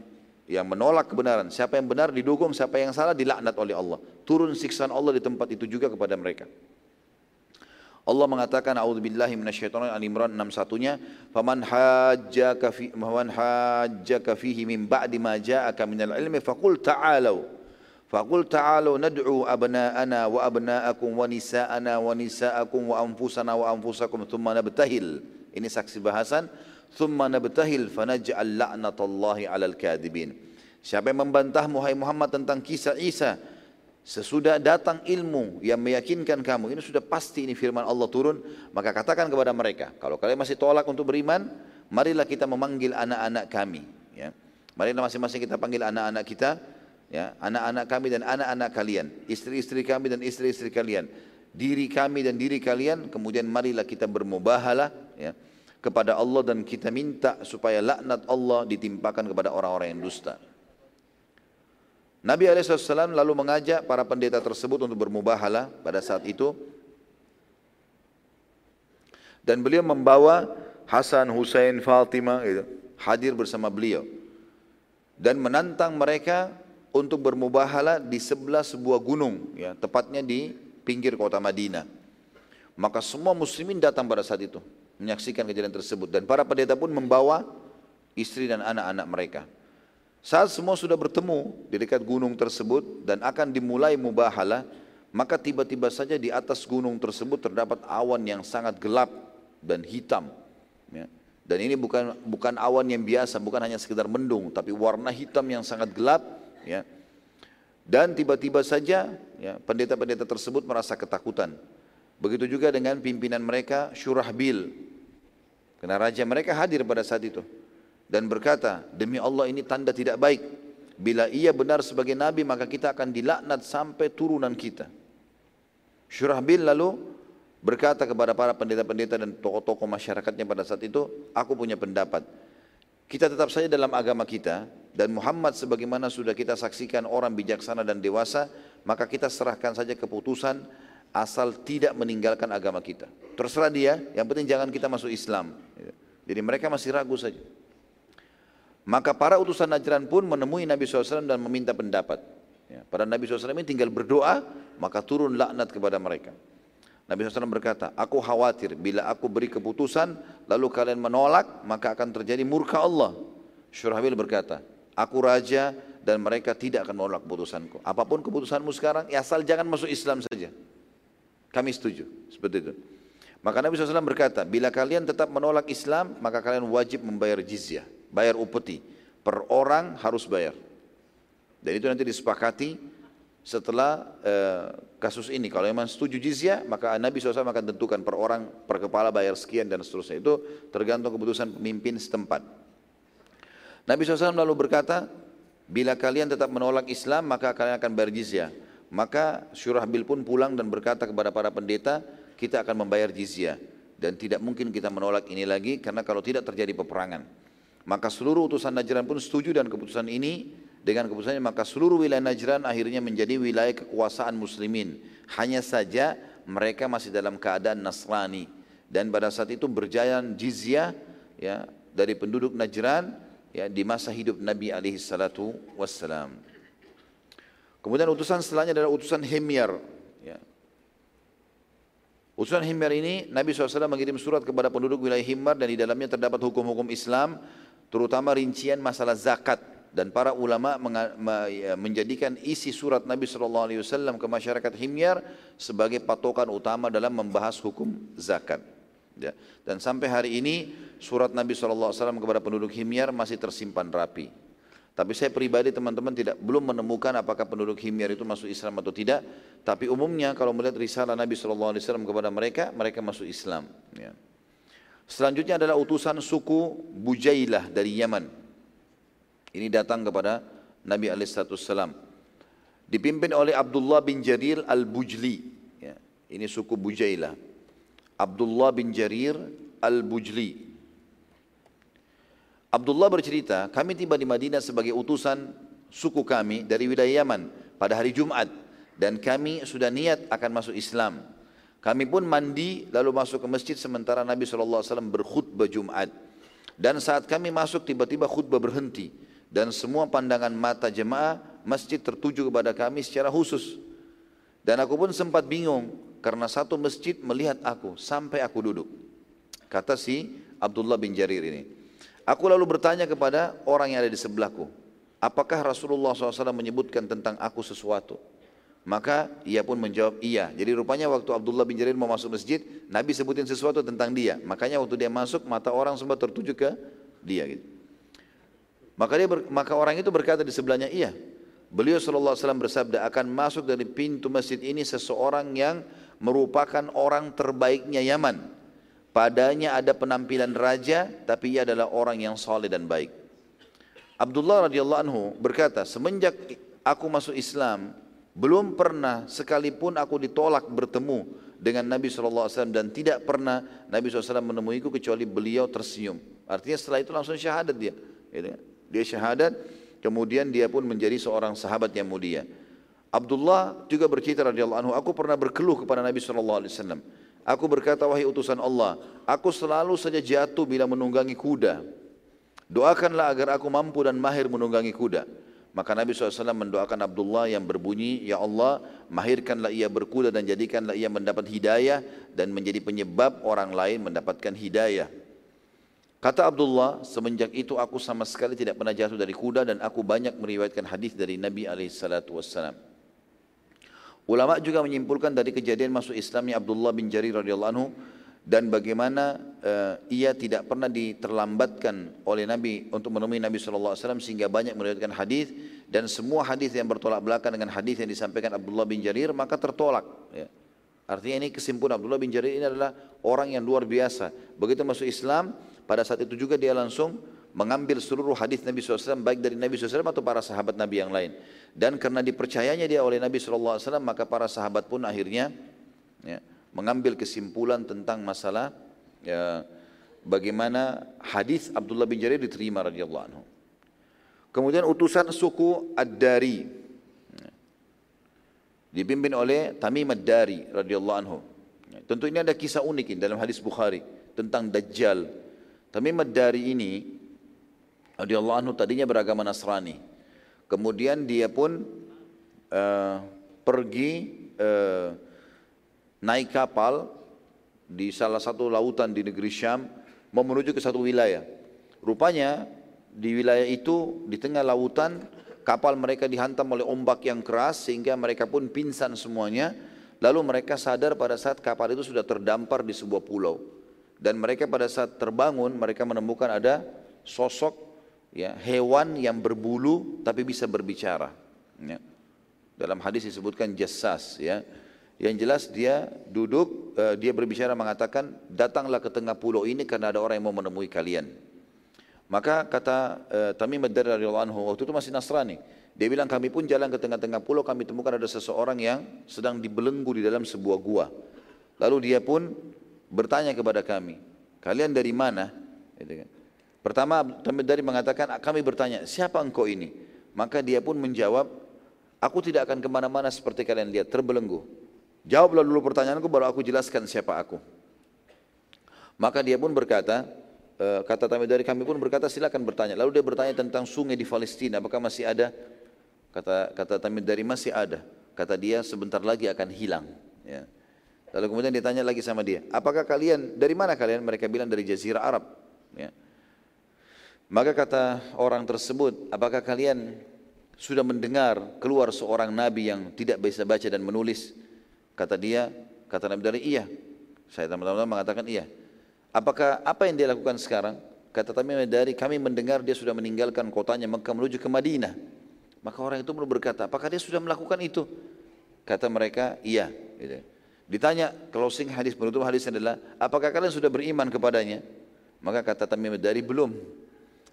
yang menolak kebenaran. Siapa yang benar didukung, siapa yang salah dilaknat oleh Allah. Turun siksaan Allah di tempat itu juga kepada mereka. Allah mengatakan a'udzubillahi minasyaitonir Al Imran 61-nya, "Faman hajjaka fi man hajjaka fihi min ba'di ma ja'aka minal ilmi faqul ta'alu Faqul ta'alu nad'u abna'ana wa abna'akum wa nisa'ana wa nisa'akum wa. Ini saksi bahasan. Thumma nabtahil fanaj'al la'natallahi 'alal kadibin. Siapa yang membantah Muhammad Muhammad tentang kisah Isa sesudah datang ilmu yang meyakinkan kamu ini sudah pasti ini firman Allah turun maka katakan kepada mereka kalau kalian masih tolak untuk beriman marilah kita memanggil anak-anak kami ya marilah masing-masing kita panggil anak-anak kita ya anak-anak kami dan anak-anak kalian, istri-istri kami dan istri-istri kalian, diri kami dan diri kalian, kemudian marilah kita bermubahalah ya kepada Allah dan kita minta supaya laknat Allah ditimpakan kepada orang-orang yang dusta. Nabi SAW lalu mengajak para pendeta tersebut untuk bermubahalah pada saat itu dan beliau membawa Hasan, Husain, Fatimah gitu, hadir bersama beliau dan menantang mereka untuk bermubahala di sebelah sebuah gunung, ya, tepatnya di pinggir kota Madinah. Maka semua muslimin datang pada saat itu menyaksikan kejadian tersebut dan para pendeta pun membawa istri dan anak-anak mereka. Saat semua sudah bertemu di dekat gunung tersebut dan akan dimulai mubahala, maka tiba-tiba saja di atas gunung tersebut terdapat awan yang sangat gelap dan hitam. Ya. Dan ini bukan bukan awan yang biasa, bukan hanya sekedar mendung, tapi warna hitam yang sangat gelap ya. Dan tiba-tiba saja ya, pendeta-pendeta tersebut merasa ketakutan. Begitu juga dengan pimpinan mereka Syurahbil. Karena raja mereka hadir pada saat itu dan berkata, "Demi Allah ini tanda tidak baik. Bila ia benar sebagai nabi maka kita akan dilaknat sampai turunan kita." Syurahbil lalu berkata kepada para pendeta-pendeta dan tokoh-tokoh masyarakatnya pada saat itu, "Aku punya pendapat. Kita tetap saja dalam agama kita dan Muhammad sebagaimana sudah kita saksikan orang bijaksana dan dewasa, maka kita serahkan saja keputusan asal tidak meninggalkan agama kita. Terserah dia, yang penting jangan kita masuk Islam. Jadi mereka masih ragu saja. Maka para utusan Najran pun menemui Nabi SAW dan meminta pendapat. Ya, pada Nabi SAW ini tinggal berdoa, maka turun laknat kepada mereka. Nabi SAW berkata, aku khawatir bila aku beri keputusan lalu kalian menolak maka akan terjadi murka Allah. Syurahbil berkata, aku raja dan mereka tidak akan menolak keputusanku. Apa pun keputusanmu sekarang, ya asal jangan masuk Islam saja. Kami setuju, seperti itu. Maka Nabi SAW berkata, bila kalian tetap menolak Islam, maka kalian wajib membayar jizyah, bayar upeti. Per orang harus bayar. Dan itu nanti disepakati setelah uh, kasus ini. Kalau memang setuju jizya, maka Nabi SAW akan tentukan per orang, per kepala bayar sekian dan seterusnya. Itu tergantung keputusan pemimpin setempat. Nabi SAW lalu berkata, bila kalian tetap menolak Islam, maka kalian akan bayar jizya. Maka Syurahbil pun pulang dan berkata kepada para pendeta, kita akan membayar jizya. Dan tidak mungkin kita menolak ini lagi, karena kalau tidak terjadi peperangan. Maka seluruh utusan Najran pun setuju dan keputusan ini dengan keputusannya maka seluruh wilayah Najran akhirnya menjadi wilayah kekuasaan muslimin. Hanya saja mereka masih dalam keadaan Nasrani dan pada saat itu berjalan jizyah ya dari penduduk Najran ya di masa hidup Nabi alaihi salatu wassalam. Kemudian utusan setelahnya adalah utusan Himyar ya. Utusan Himyar ini Nabi SAW mengirim surat kepada penduduk wilayah Himyar dan di dalamnya terdapat hukum-hukum Islam terutama rincian masalah zakat dan para ulama ya, menjadikan isi surat Nabi SAW ke masyarakat Himyar sebagai patokan utama dalam membahas hukum zakat. Ya. Dan sampai hari ini surat Nabi SAW kepada penduduk Himyar masih tersimpan rapi. Tapi saya pribadi teman-teman tidak belum menemukan apakah penduduk Himyar itu masuk Islam atau tidak. Tapi umumnya kalau melihat risalah Nabi SAW kepada mereka, mereka masuk Islam. Ya. Selanjutnya adalah utusan suku Bujailah dari Yaman. Ini datang kepada Nabi Alaihissalam. Dipimpin oleh Abdullah bin Jarir al-Bujli. Ya, ini suku Bujailah. Abdullah bin Jarir al-Bujli. Abdullah bercerita, kami tiba di Madinah sebagai utusan suku kami dari wilayah Yaman pada hari Jumat dan kami sudah niat akan masuk Islam. Kami pun mandi lalu masuk ke masjid sementara Nabi SAW berkhutbah Jumat. Dan saat kami masuk tiba-tiba khutbah berhenti dan semua pandangan mata jemaah masjid tertuju kepada kami secara khusus. Dan aku pun sempat bingung karena satu masjid melihat aku sampai aku duduk. Kata si Abdullah bin Jarir ini. Aku lalu bertanya kepada orang yang ada di sebelahku, apakah Rasulullah SAW menyebutkan tentang aku sesuatu? Maka ia pun menjawab iya. Jadi rupanya waktu Abdullah bin Jarir mau masuk masjid, Nabi sebutin sesuatu tentang dia. Makanya waktu dia masuk, mata orang semua tertuju ke dia. Gitu. Maka dia ber, maka orang itu berkata di sebelahnya, iya. Beliau SAW bersabda, akan masuk dari pintu masjid ini seseorang yang merupakan orang terbaiknya Yaman. Padanya ada penampilan raja, tapi ia adalah orang yang soleh dan baik. Abdullah radhiyallahu anhu berkata, semenjak aku masuk Islam, belum pernah sekalipun aku ditolak bertemu dengan Nabi SAW dan tidak pernah Nabi SAW menemuiku kecuali beliau tersenyum. Artinya setelah itu langsung syahadat dia. Gitu kan? Dia syahadat, kemudian dia pun menjadi seorang sahabat yang mulia. Abdullah juga bercerita radhiyallahu anhu, aku pernah berkeluh kepada Nabi SAW. Aku berkata, wahai utusan Allah, aku selalu saja jatuh bila menunggangi kuda. Doakanlah agar aku mampu dan mahir menunggangi kuda. Maka Nabi SAW mendoakan Abdullah yang berbunyi, Ya Allah, mahirkanlah ia berkuda dan jadikanlah ia mendapat hidayah dan menjadi penyebab orang lain mendapatkan hidayah. Kata Abdullah, semenjak itu aku sama sekali tidak pernah jatuh dari kuda dan aku banyak meriwayatkan hadis dari Nabi SAW. Ulama juga menyimpulkan dari kejadian masuk Islamnya Abdullah bin Jarir radhiyallahu anhu dan bagaimana uh, ia tidak pernah diterlambatkan oleh Nabi untuk menemui Nabi SAW sehingga banyak meriwayatkan hadis dan semua hadis yang bertolak belakang dengan hadis yang disampaikan Abdullah bin Jarir maka tertolak. Ya. Artinya ini kesimpulan Abdullah bin Jarir ini adalah orang yang luar biasa. Begitu masuk Islam, pada saat itu juga dia langsung mengambil seluruh hadis Nabi SAW baik dari Nabi SAW atau para sahabat Nabi yang lain. Dan karena dipercayanya dia oleh Nabi SAW maka para sahabat pun akhirnya ya, mengambil kesimpulan tentang masalah ya, bagaimana hadis Abdullah bin Jarir diterima radhiyallahu anhu. Kemudian utusan suku Ad-Dari ya, dipimpin oleh Tamim Ad-Dari radhiyallahu anhu. Ya, tentu ini ada kisah unik ini dalam hadis Bukhari tentang Dajjal. Tamim Ad-Dari ini radhiyallahu anhu tadinya beragama Nasrani. Kemudian dia pun uh, pergi uh, naik kapal di salah satu lautan di negeri Syam mau menuju ke satu wilayah. Rupanya di wilayah itu di tengah lautan kapal mereka dihantam oleh ombak yang keras sehingga mereka pun pingsan semuanya. Lalu mereka sadar pada saat kapal itu sudah terdampar di sebuah pulau. Dan mereka pada saat terbangun mereka menemukan ada sosok ya hewan yang berbulu tapi bisa berbicara. Ya. dalam hadis disebutkan jassas ya. Yang jelas dia duduk uh, dia berbicara mengatakan datanglah ke tengah pulau ini karena ada orang yang mau menemui kalian. Maka kata uh, Tamim ad-Dari radhiyallahu anhu waktu itu masih Nasrani. Dia bilang kami pun jalan ke tengah-tengah pulau kami temukan ada seseorang yang sedang dibelenggu di dalam sebuah gua. Lalu dia pun bertanya kepada kami kalian dari mana? Gitu kan. Pertama dari mengatakan kami bertanya siapa engkau ini? Maka dia pun menjawab aku tidak akan ke mana-mana seperti kalian lihat terbelenggu. Jawablah dulu pertanyaanku baru aku jelaskan siapa aku. Maka dia pun berkata e, kata Tamim dari kami pun berkata silakan bertanya. Lalu dia bertanya tentang sungai di Palestina apakah masih ada? Kata kata Tamim dari masih ada. Kata dia sebentar lagi akan hilang. Ya. Lalu kemudian ditanya lagi sama dia, apakah kalian dari mana kalian? Mereka bilang dari Jazirah Arab. Ya. Maka kata orang tersebut, apakah kalian sudah mendengar keluar seorang nabi yang tidak bisa baca dan menulis? Kata dia, kata Nabi dari iya. Saya teman-teman mengatakan iya. Apakah apa yang dia lakukan sekarang? Kata Tamim dari kami mendengar dia sudah meninggalkan kotanya Mekah menuju ke Madinah. Maka orang itu berkata, apakah dia sudah melakukan itu? Kata mereka, iya. Gitu. Ditanya, closing hadis penutup hadis adalah, apakah kalian sudah beriman kepadanya? Maka kata Tamim dari belum.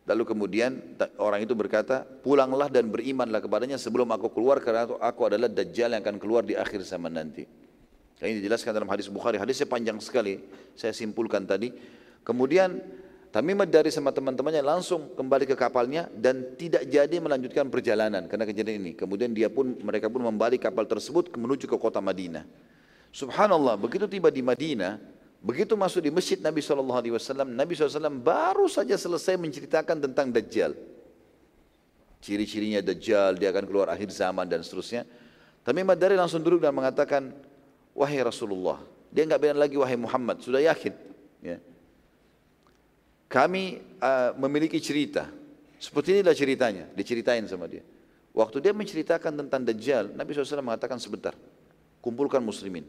Lalu kemudian orang itu berkata, pulanglah dan berimanlah kepadanya sebelum aku keluar karena aku adalah dajjal yang akan keluar di akhir zaman nanti. Ini dijelaskan dalam hadis Bukhari. Hadisnya panjang sekali. Saya simpulkan tadi. Kemudian Tamim dari sama teman-temannya langsung kembali ke kapalnya dan tidak jadi melanjutkan perjalanan karena kejadian ini. Kemudian dia pun mereka pun membalik kapal tersebut menuju ke kota Madinah. Subhanallah, begitu tiba di Madinah, Begitu masuk di masjid Nabi SAW, Nabi SAW baru saja selesai menceritakan tentang Dajjal. ciri-cirinya Dajjal, dia akan keluar akhir zaman dan seterusnya. Tamim Ad-Dari langsung duduk dan mengatakan, wahai Rasulullah, dia nggak bilang lagi wahai Muhammad, sudah yakin. Ya. Kami uh, memiliki cerita, seperti inilah ceritanya, diceritain sama dia. Waktu dia menceritakan tentang Dajjal, Nabi SAW mengatakan sebentar, kumpulkan muslimin,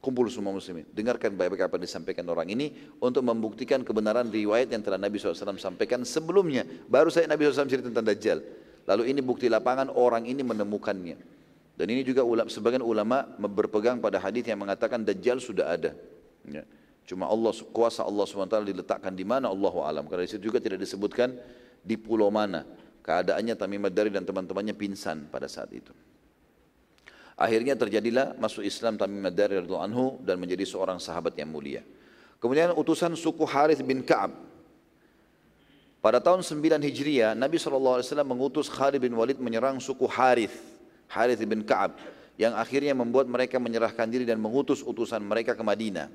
kumpul semua muslimin, dengarkan baik-baik apa yang disampaikan orang ini untuk membuktikan kebenaran riwayat yang telah Nabi SAW sampaikan sebelumnya. Baru saya Nabi SAW cerita tentang Dajjal. Lalu ini bukti lapangan orang ini menemukannya. Dan ini juga sebagian ulama berpegang pada hadis yang mengatakan Dajjal sudah ada. Ya. Cuma Allah kuasa Allah SWT diletakkan di mana Allah alam. Karena di situ juga tidak disebutkan di pulau mana. Keadaannya Tamim Dari dan teman-temannya pingsan pada saat itu. Akhirnya terjadilah masuk Islam Tamim Dari anhu dan menjadi seorang sahabat yang mulia. Kemudian utusan suku Harith bin Ka'ab pada tahun 9 Hijriah, Nabi SAW mengutus Khalid bin Walid menyerang suku Harith, Harith bin Ka'ab, yang akhirnya membuat mereka menyerahkan diri dan mengutus utusan mereka ke Madinah.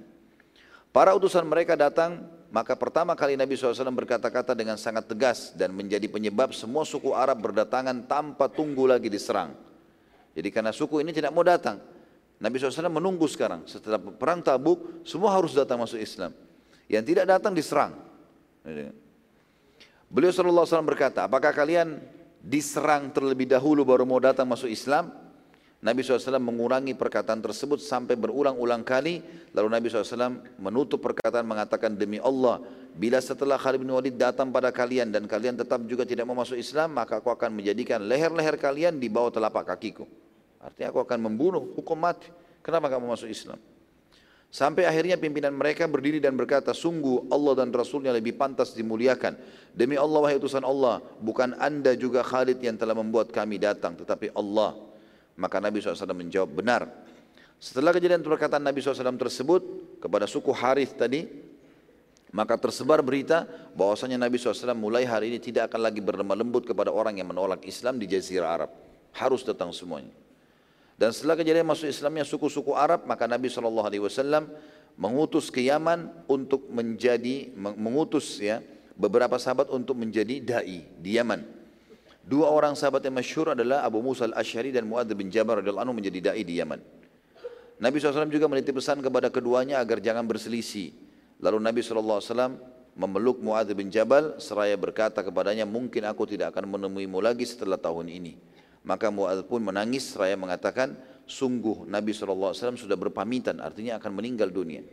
Para utusan mereka datang, maka pertama kali Nabi SAW berkata-kata dengan sangat tegas dan menjadi penyebab semua suku Arab berdatangan tanpa tunggu lagi diserang. Jadi karena suku ini tidak mau datang, Nabi SAW menunggu sekarang. Setelah perang tabuk, semua harus datang masuk Islam. Yang tidak datang diserang. Beliau SAW berkata, apakah kalian diserang terlebih dahulu baru mau datang masuk Islam? Nabi SAW mengurangi perkataan tersebut sampai berulang-ulang kali. Lalu Nabi SAW menutup perkataan mengatakan demi Allah, bila setelah Khalid bin Walid datang pada kalian dan kalian tetap juga tidak mau masuk Islam, maka aku akan menjadikan leher-leher kalian di bawah telapak kakiku. Artinya aku akan membunuh, hukum mati. Kenapa kamu masuk Islam? Sampai akhirnya pimpinan mereka berdiri dan berkata, sungguh Allah dan Rasulnya lebih pantas dimuliakan. Demi Allah wahai utusan Allah, bukan anda juga Khalid yang telah membuat kami datang, tetapi Allah. Maka Nabi SAW menjawab, benar. Setelah kejadian perkataan Nabi SAW tersebut kepada suku Harith tadi, maka tersebar berita bahwasanya Nabi SAW mulai hari ini tidak akan lagi berlemah lembut kepada orang yang menolak Islam di Jazirah Arab. Harus datang semuanya. Dan setelah kejadian masuk Islamnya suku-suku Arab, maka Nabi SAW mengutus ke Yaman untuk menjadi mengutus ya beberapa sahabat untuk menjadi dai di Yaman. Dua orang sahabat yang masyhur adalah Abu Musa al-Ash'ari dan Muadz bin Jabal radhiyallahu anhu menjadi dai di Yaman. Nabi SAW juga menitip pesan kepada keduanya agar jangan berselisih. Lalu Nabi SAW memeluk Muadz bin Jabal seraya berkata kepadanya, mungkin aku tidak akan menemuimu lagi setelah tahun ini. Maka Mu'adz pun menangis seraya mengatakan, sungguh Nabi SAW sudah berpamitan, artinya akan meninggal dunia.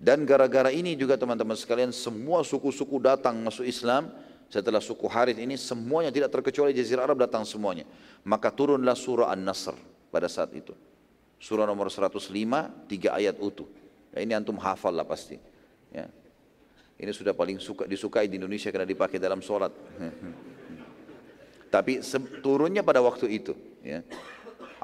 Dan gara-gara ini juga teman-teman sekalian, semua suku-suku datang masuk Islam, setelah suku Harith ini semuanya tidak terkecuali Jazirah Arab datang semuanya. Maka turunlah surah An-Nasr pada saat itu. Surah nomor 105, tiga ayat utuh. Ya, ini antum hafal lah pasti. Ya. Ini sudah paling suka disukai di Indonesia karena dipakai dalam sholat. Tapi turunnya pada waktu itu. Ya.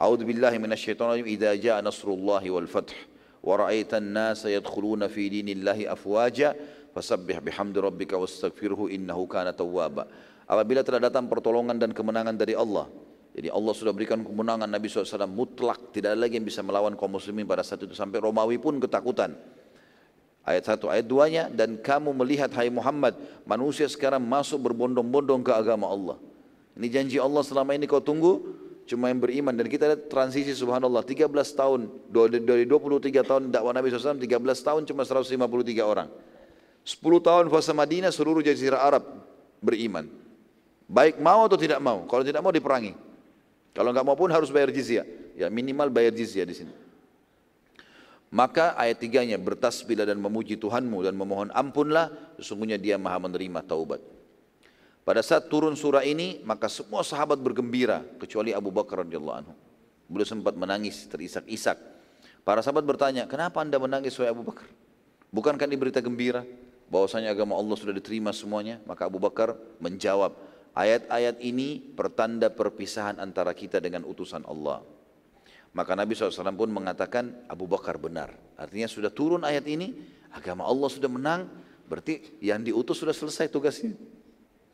A'udzu billahi minasyaitonir rajim. Idza jaa nasrullahi wal fath wa ra'aitan nasa yadkhuluna fi dinillahi afwaja fasabbih bihamdi rabbika wastaghfirhu innahu kana tawwaba. Apabila telah datang pertolongan dan kemenangan dari Allah, jadi Allah sudah berikan kemenangan Nabi SAW mutlak, tidak ada lagi yang bisa melawan kaum muslimin pada saat itu sampai Romawi pun ketakutan. Ayat 1, ayat 2-nya dan kamu melihat hai Muhammad manusia sekarang masuk berbondong-bondong ke agama Allah. Ini janji Allah selama ini kau tunggu cuma yang beriman. Dan kita lihat transisi subhanallah 13 tahun dari 23 tahun dakwah Nabi SAW 13 tahun cuma 153 orang. 10 tahun fase Madinah seluruh jazirah Arab beriman. Baik mau atau tidak mau. Kalau tidak mau diperangi. Kalau nggak mau pun harus bayar jizyah. Ya minimal bayar jizyah di sini. Maka ayat tiganya bertasbihlah dan memuji Tuhanmu dan memohon ampunlah. Sesungguhnya dia maha menerima taubat pada saat turun surah ini, maka semua sahabat bergembira kecuali Abu Bakar radhiyallahu anhu. Beliau sempat menangis terisak-isak. Para sahabat bertanya, "Kenapa Anda menangis wahai Abu Bakar? Bukankah ini berita gembira bahwasanya agama Allah sudah diterima semuanya?" Maka Abu Bakar menjawab, "Ayat-ayat ini pertanda perpisahan antara kita dengan utusan Allah." Maka Nabi SAW pun mengatakan Abu Bakar benar. Artinya sudah turun ayat ini, agama Allah sudah menang, berarti yang diutus sudah selesai tugasnya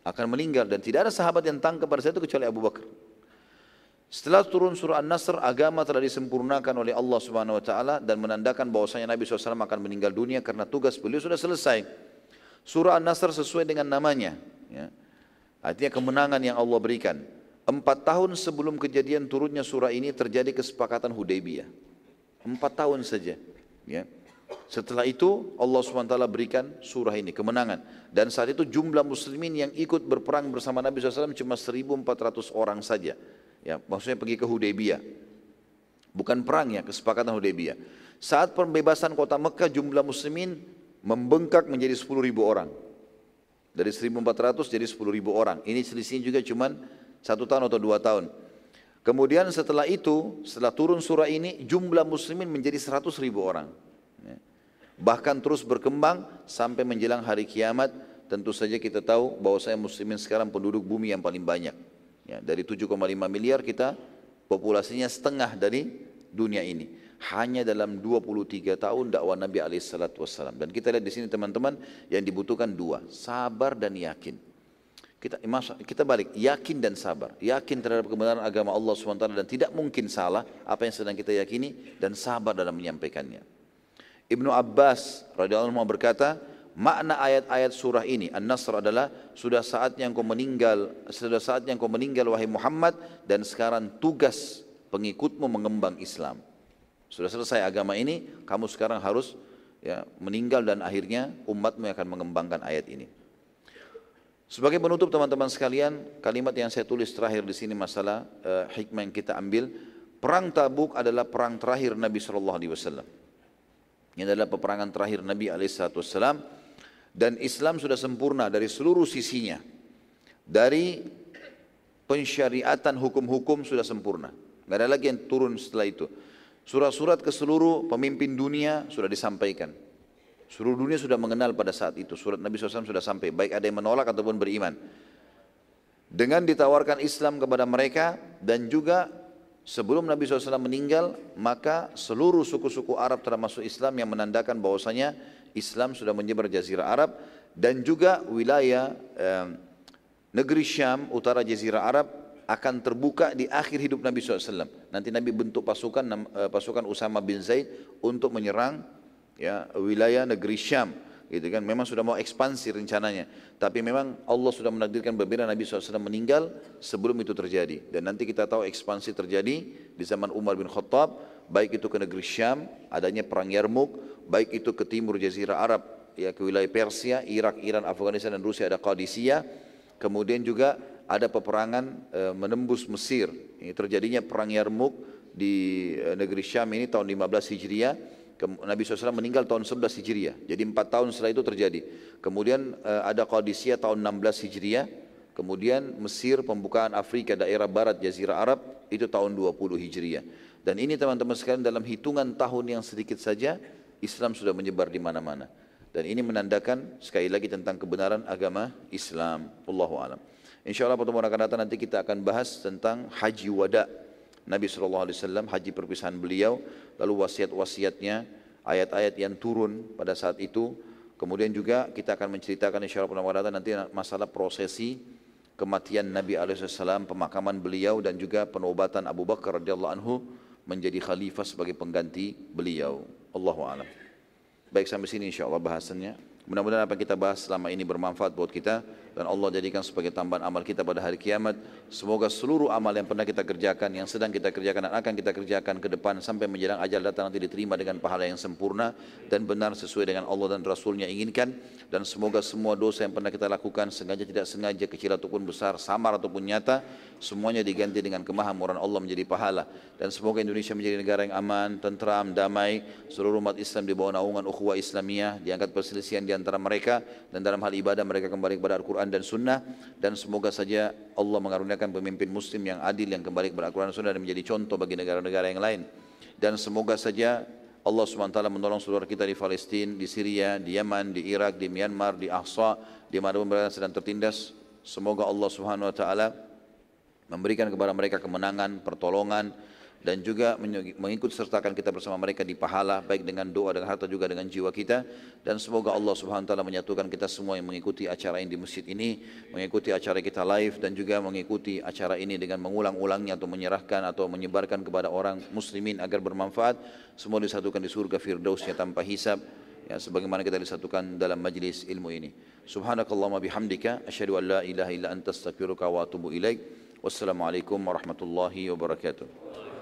akan meninggal dan tidak ada sahabat yang tangkap pada saat itu kecuali Abu Bakar. Setelah turun surah An-Nasr, agama telah disempurnakan oleh Allah Subhanahu wa taala dan menandakan bahwasanya Nabi SAW akan meninggal dunia karena tugas beliau sudah selesai. Surah An-Nasr sesuai dengan namanya, ya. Artinya kemenangan yang Allah berikan. Empat tahun sebelum kejadian turunnya surah ini terjadi kesepakatan Hudaybiyah. Empat tahun saja. Ya. Setelah itu Allah SWT berikan surah ini, kemenangan. Dan saat itu jumlah muslimin yang ikut berperang bersama Nabi SAW cuma 1.400 orang saja. Ya, maksudnya pergi ke Hudaybiyah. Bukan perang ya, kesepakatan Hudaybiyah. Saat pembebasan kota Mekah jumlah muslimin membengkak menjadi 10.000 orang. Dari 1.400 jadi 10.000 orang. Ini selisihnya juga cuma satu tahun atau dua tahun. Kemudian setelah itu, setelah turun surah ini, jumlah muslimin menjadi 100 ribu orang. Bahkan terus berkembang sampai menjelang hari kiamat, tentu saja kita tahu bahwa saya muslimin sekarang penduduk bumi yang paling banyak. Ya, dari 7,5 miliar kita populasinya setengah dari dunia ini. Hanya dalam 23 tahun dakwah Nabi SAW. Dan kita lihat di sini teman-teman yang dibutuhkan dua, sabar dan yakin. Kita, kita balik, yakin dan sabar. Yakin terhadap kebenaran agama Allah SWT dan tidak mungkin salah apa yang sedang kita yakini dan sabar dalam menyampaikannya. Ibnu Abbas radhiyallahu anhu berkata, makna ayat-ayat surah ini An-Nasr adalah sudah saatnya engkau meninggal, sudah saatnya engkau meninggal wahai Muhammad dan sekarang tugas pengikutmu mengembang Islam. Sudah selesai agama ini, kamu sekarang harus ya, meninggal dan akhirnya umatmu akan mengembangkan ayat ini. Sebagai penutup teman-teman sekalian, kalimat yang saya tulis terakhir di sini masalah uh, hikmah yang kita ambil, perang Tabuk adalah perang terakhir Nabi Shallallahu Alaihi Wasallam. Ini adalah peperangan terakhir Nabi Alaihissalam dan Islam sudah sempurna dari seluruh sisinya. Dari pensyariatan hukum-hukum sudah sempurna. Tidak ada lagi yang turun setelah itu. Surat-surat ke seluruh pemimpin dunia sudah disampaikan. Seluruh dunia sudah mengenal pada saat itu. Surat Nabi SAW sudah sampai. Baik ada yang menolak ataupun beriman. Dengan ditawarkan Islam kepada mereka dan juga sebelum Nabi SAW meninggal, maka seluruh suku-suku Arab termasuk Islam yang menandakan bahwasanya Islam sudah menyebar jazirah Arab dan juga wilayah eh, negeri Syam, utara jazirah Arab akan terbuka di akhir hidup Nabi SAW. Nanti Nabi bentuk pasukan eh, pasukan Usama bin Zaid untuk menyerang ya wilayah negeri Syam gitu kan. Memang sudah mau ekspansi rencananya. Tapi memang Allah sudah menakdirkan berbeda. Nabi SAW meninggal sebelum itu terjadi. Dan nanti kita tahu ekspansi terjadi di zaman Umar bin Khattab. Baik itu ke negeri Syam adanya perang Yarmuk baik itu ke timur Jazirah Arab ya ke wilayah Persia Irak Iran Afghanistan dan Rusia ada Qadisiyah. Kemudian juga ada peperangan e, menembus Mesir. Ini terjadinya perang Yarmuk di e, negeri Syam ini tahun 15 Hijriah Nabi SAW meninggal tahun 11 Hijriah. Jadi empat tahun setelah itu terjadi. Kemudian eh, ada Qadisiyah tahun 16 Hijriah. Kemudian Mesir pembukaan Afrika daerah barat Jazirah Arab itu tahun 20 Hijriah. Dan ini teman-teman sekalian dalam hitungan tahun yang sedikit saja Islam sudah menyebar di mana-mana. Dan ini menandakan sekali lagi tentang kebenaran agama Islam. Allahu alam. Insyaallah pertemuan akan datang nanti kita akan bahas tentang haji wada Nabi SAW, haji perpisahan beliau, lalu wasiat-wasiatnya, ayat-ayat yang turun pada saat itu. Kemudian juga kita akan menceritakan insya Allah nanti masalah prosesi kematian Nabi SAW, pemakaman beliau dan juga penobatan Abu Bakar radhiyallahu anhu menjadi khalifah sebagai pengganti beliau. Allahu a'lam. Baik sampai sini insya Allah bahasannya. Mudah-mudahan apa yang kita bahas selama ini bermanfaat buat kita dan Allah jadikan sebagai tambahan amal kita pada hari kiamat. Semoga seluruh amal yang pernah kita kerjakan, yang sedang kita kerjakan dan akan kita kerjakan ke depan sampai menjelang ajal datang nanti diterima dengan pahala yang sempurna dan benar sesuai dengan Allah dan Rasulnya inginkan. Dan semoga semua dosa yang pernah kita lakukan sengaja tidak sengaja, kecil ataupun besar, samar ataupun nyata, semuanya diganti dengan kemahamuran Allah menjadi pahala. Dan semoga Indonesia menjadi negara yang aman, tentram, damai, seluruh umat Islam di bawah naungan ukhuwah Islamiyah, diangkat perselisihan di antara mereka dan dalam hal ibadah mereka kembali kepada Al-Quran Al-Quran dan Sunnah dan semoga saja Allah mengaruniakan pemimpin muslim yang adil yang kembali kepada Al-Quran dan Sunnah dan menjadi contoh bagi negara-negara yang lain dan semoga saja Allah SWT menolong saudara kita di Palestina, di Syria, di Yaman, di Irak, di Myanmar, di Ahsa, di mana mereka sedang tertindas. Semoga Allah Subhanahu Wa Taala memberikan kepada mereka kemenangan, pertolongan, dan juga mengikut sertakan kita bersama mereka di pahala baik dengan doa dengan harta juga dengan jiwa kita. Dan semoga Allah Subhanahu wa taala menyatukan kita semua yang mengikuti acara ini di masjid ini mengikuti acara kita live dan juga mengikuti acara ini dengan mengulang-ulangnya atau menyerahkan atau menyebarkan kepada orang muslimin agar bermanfaat. Semua disatukan di surga firdausnya tanpa hisab ya sebagaimana kita disatukan dalam majlis ilmu ini. Subhanakallahumma bihamdika asyhadu an la ilaha illa anta astaghfiruka wa atubu ilaik. Wassalamualaikum warahmatullahi wabarakatuh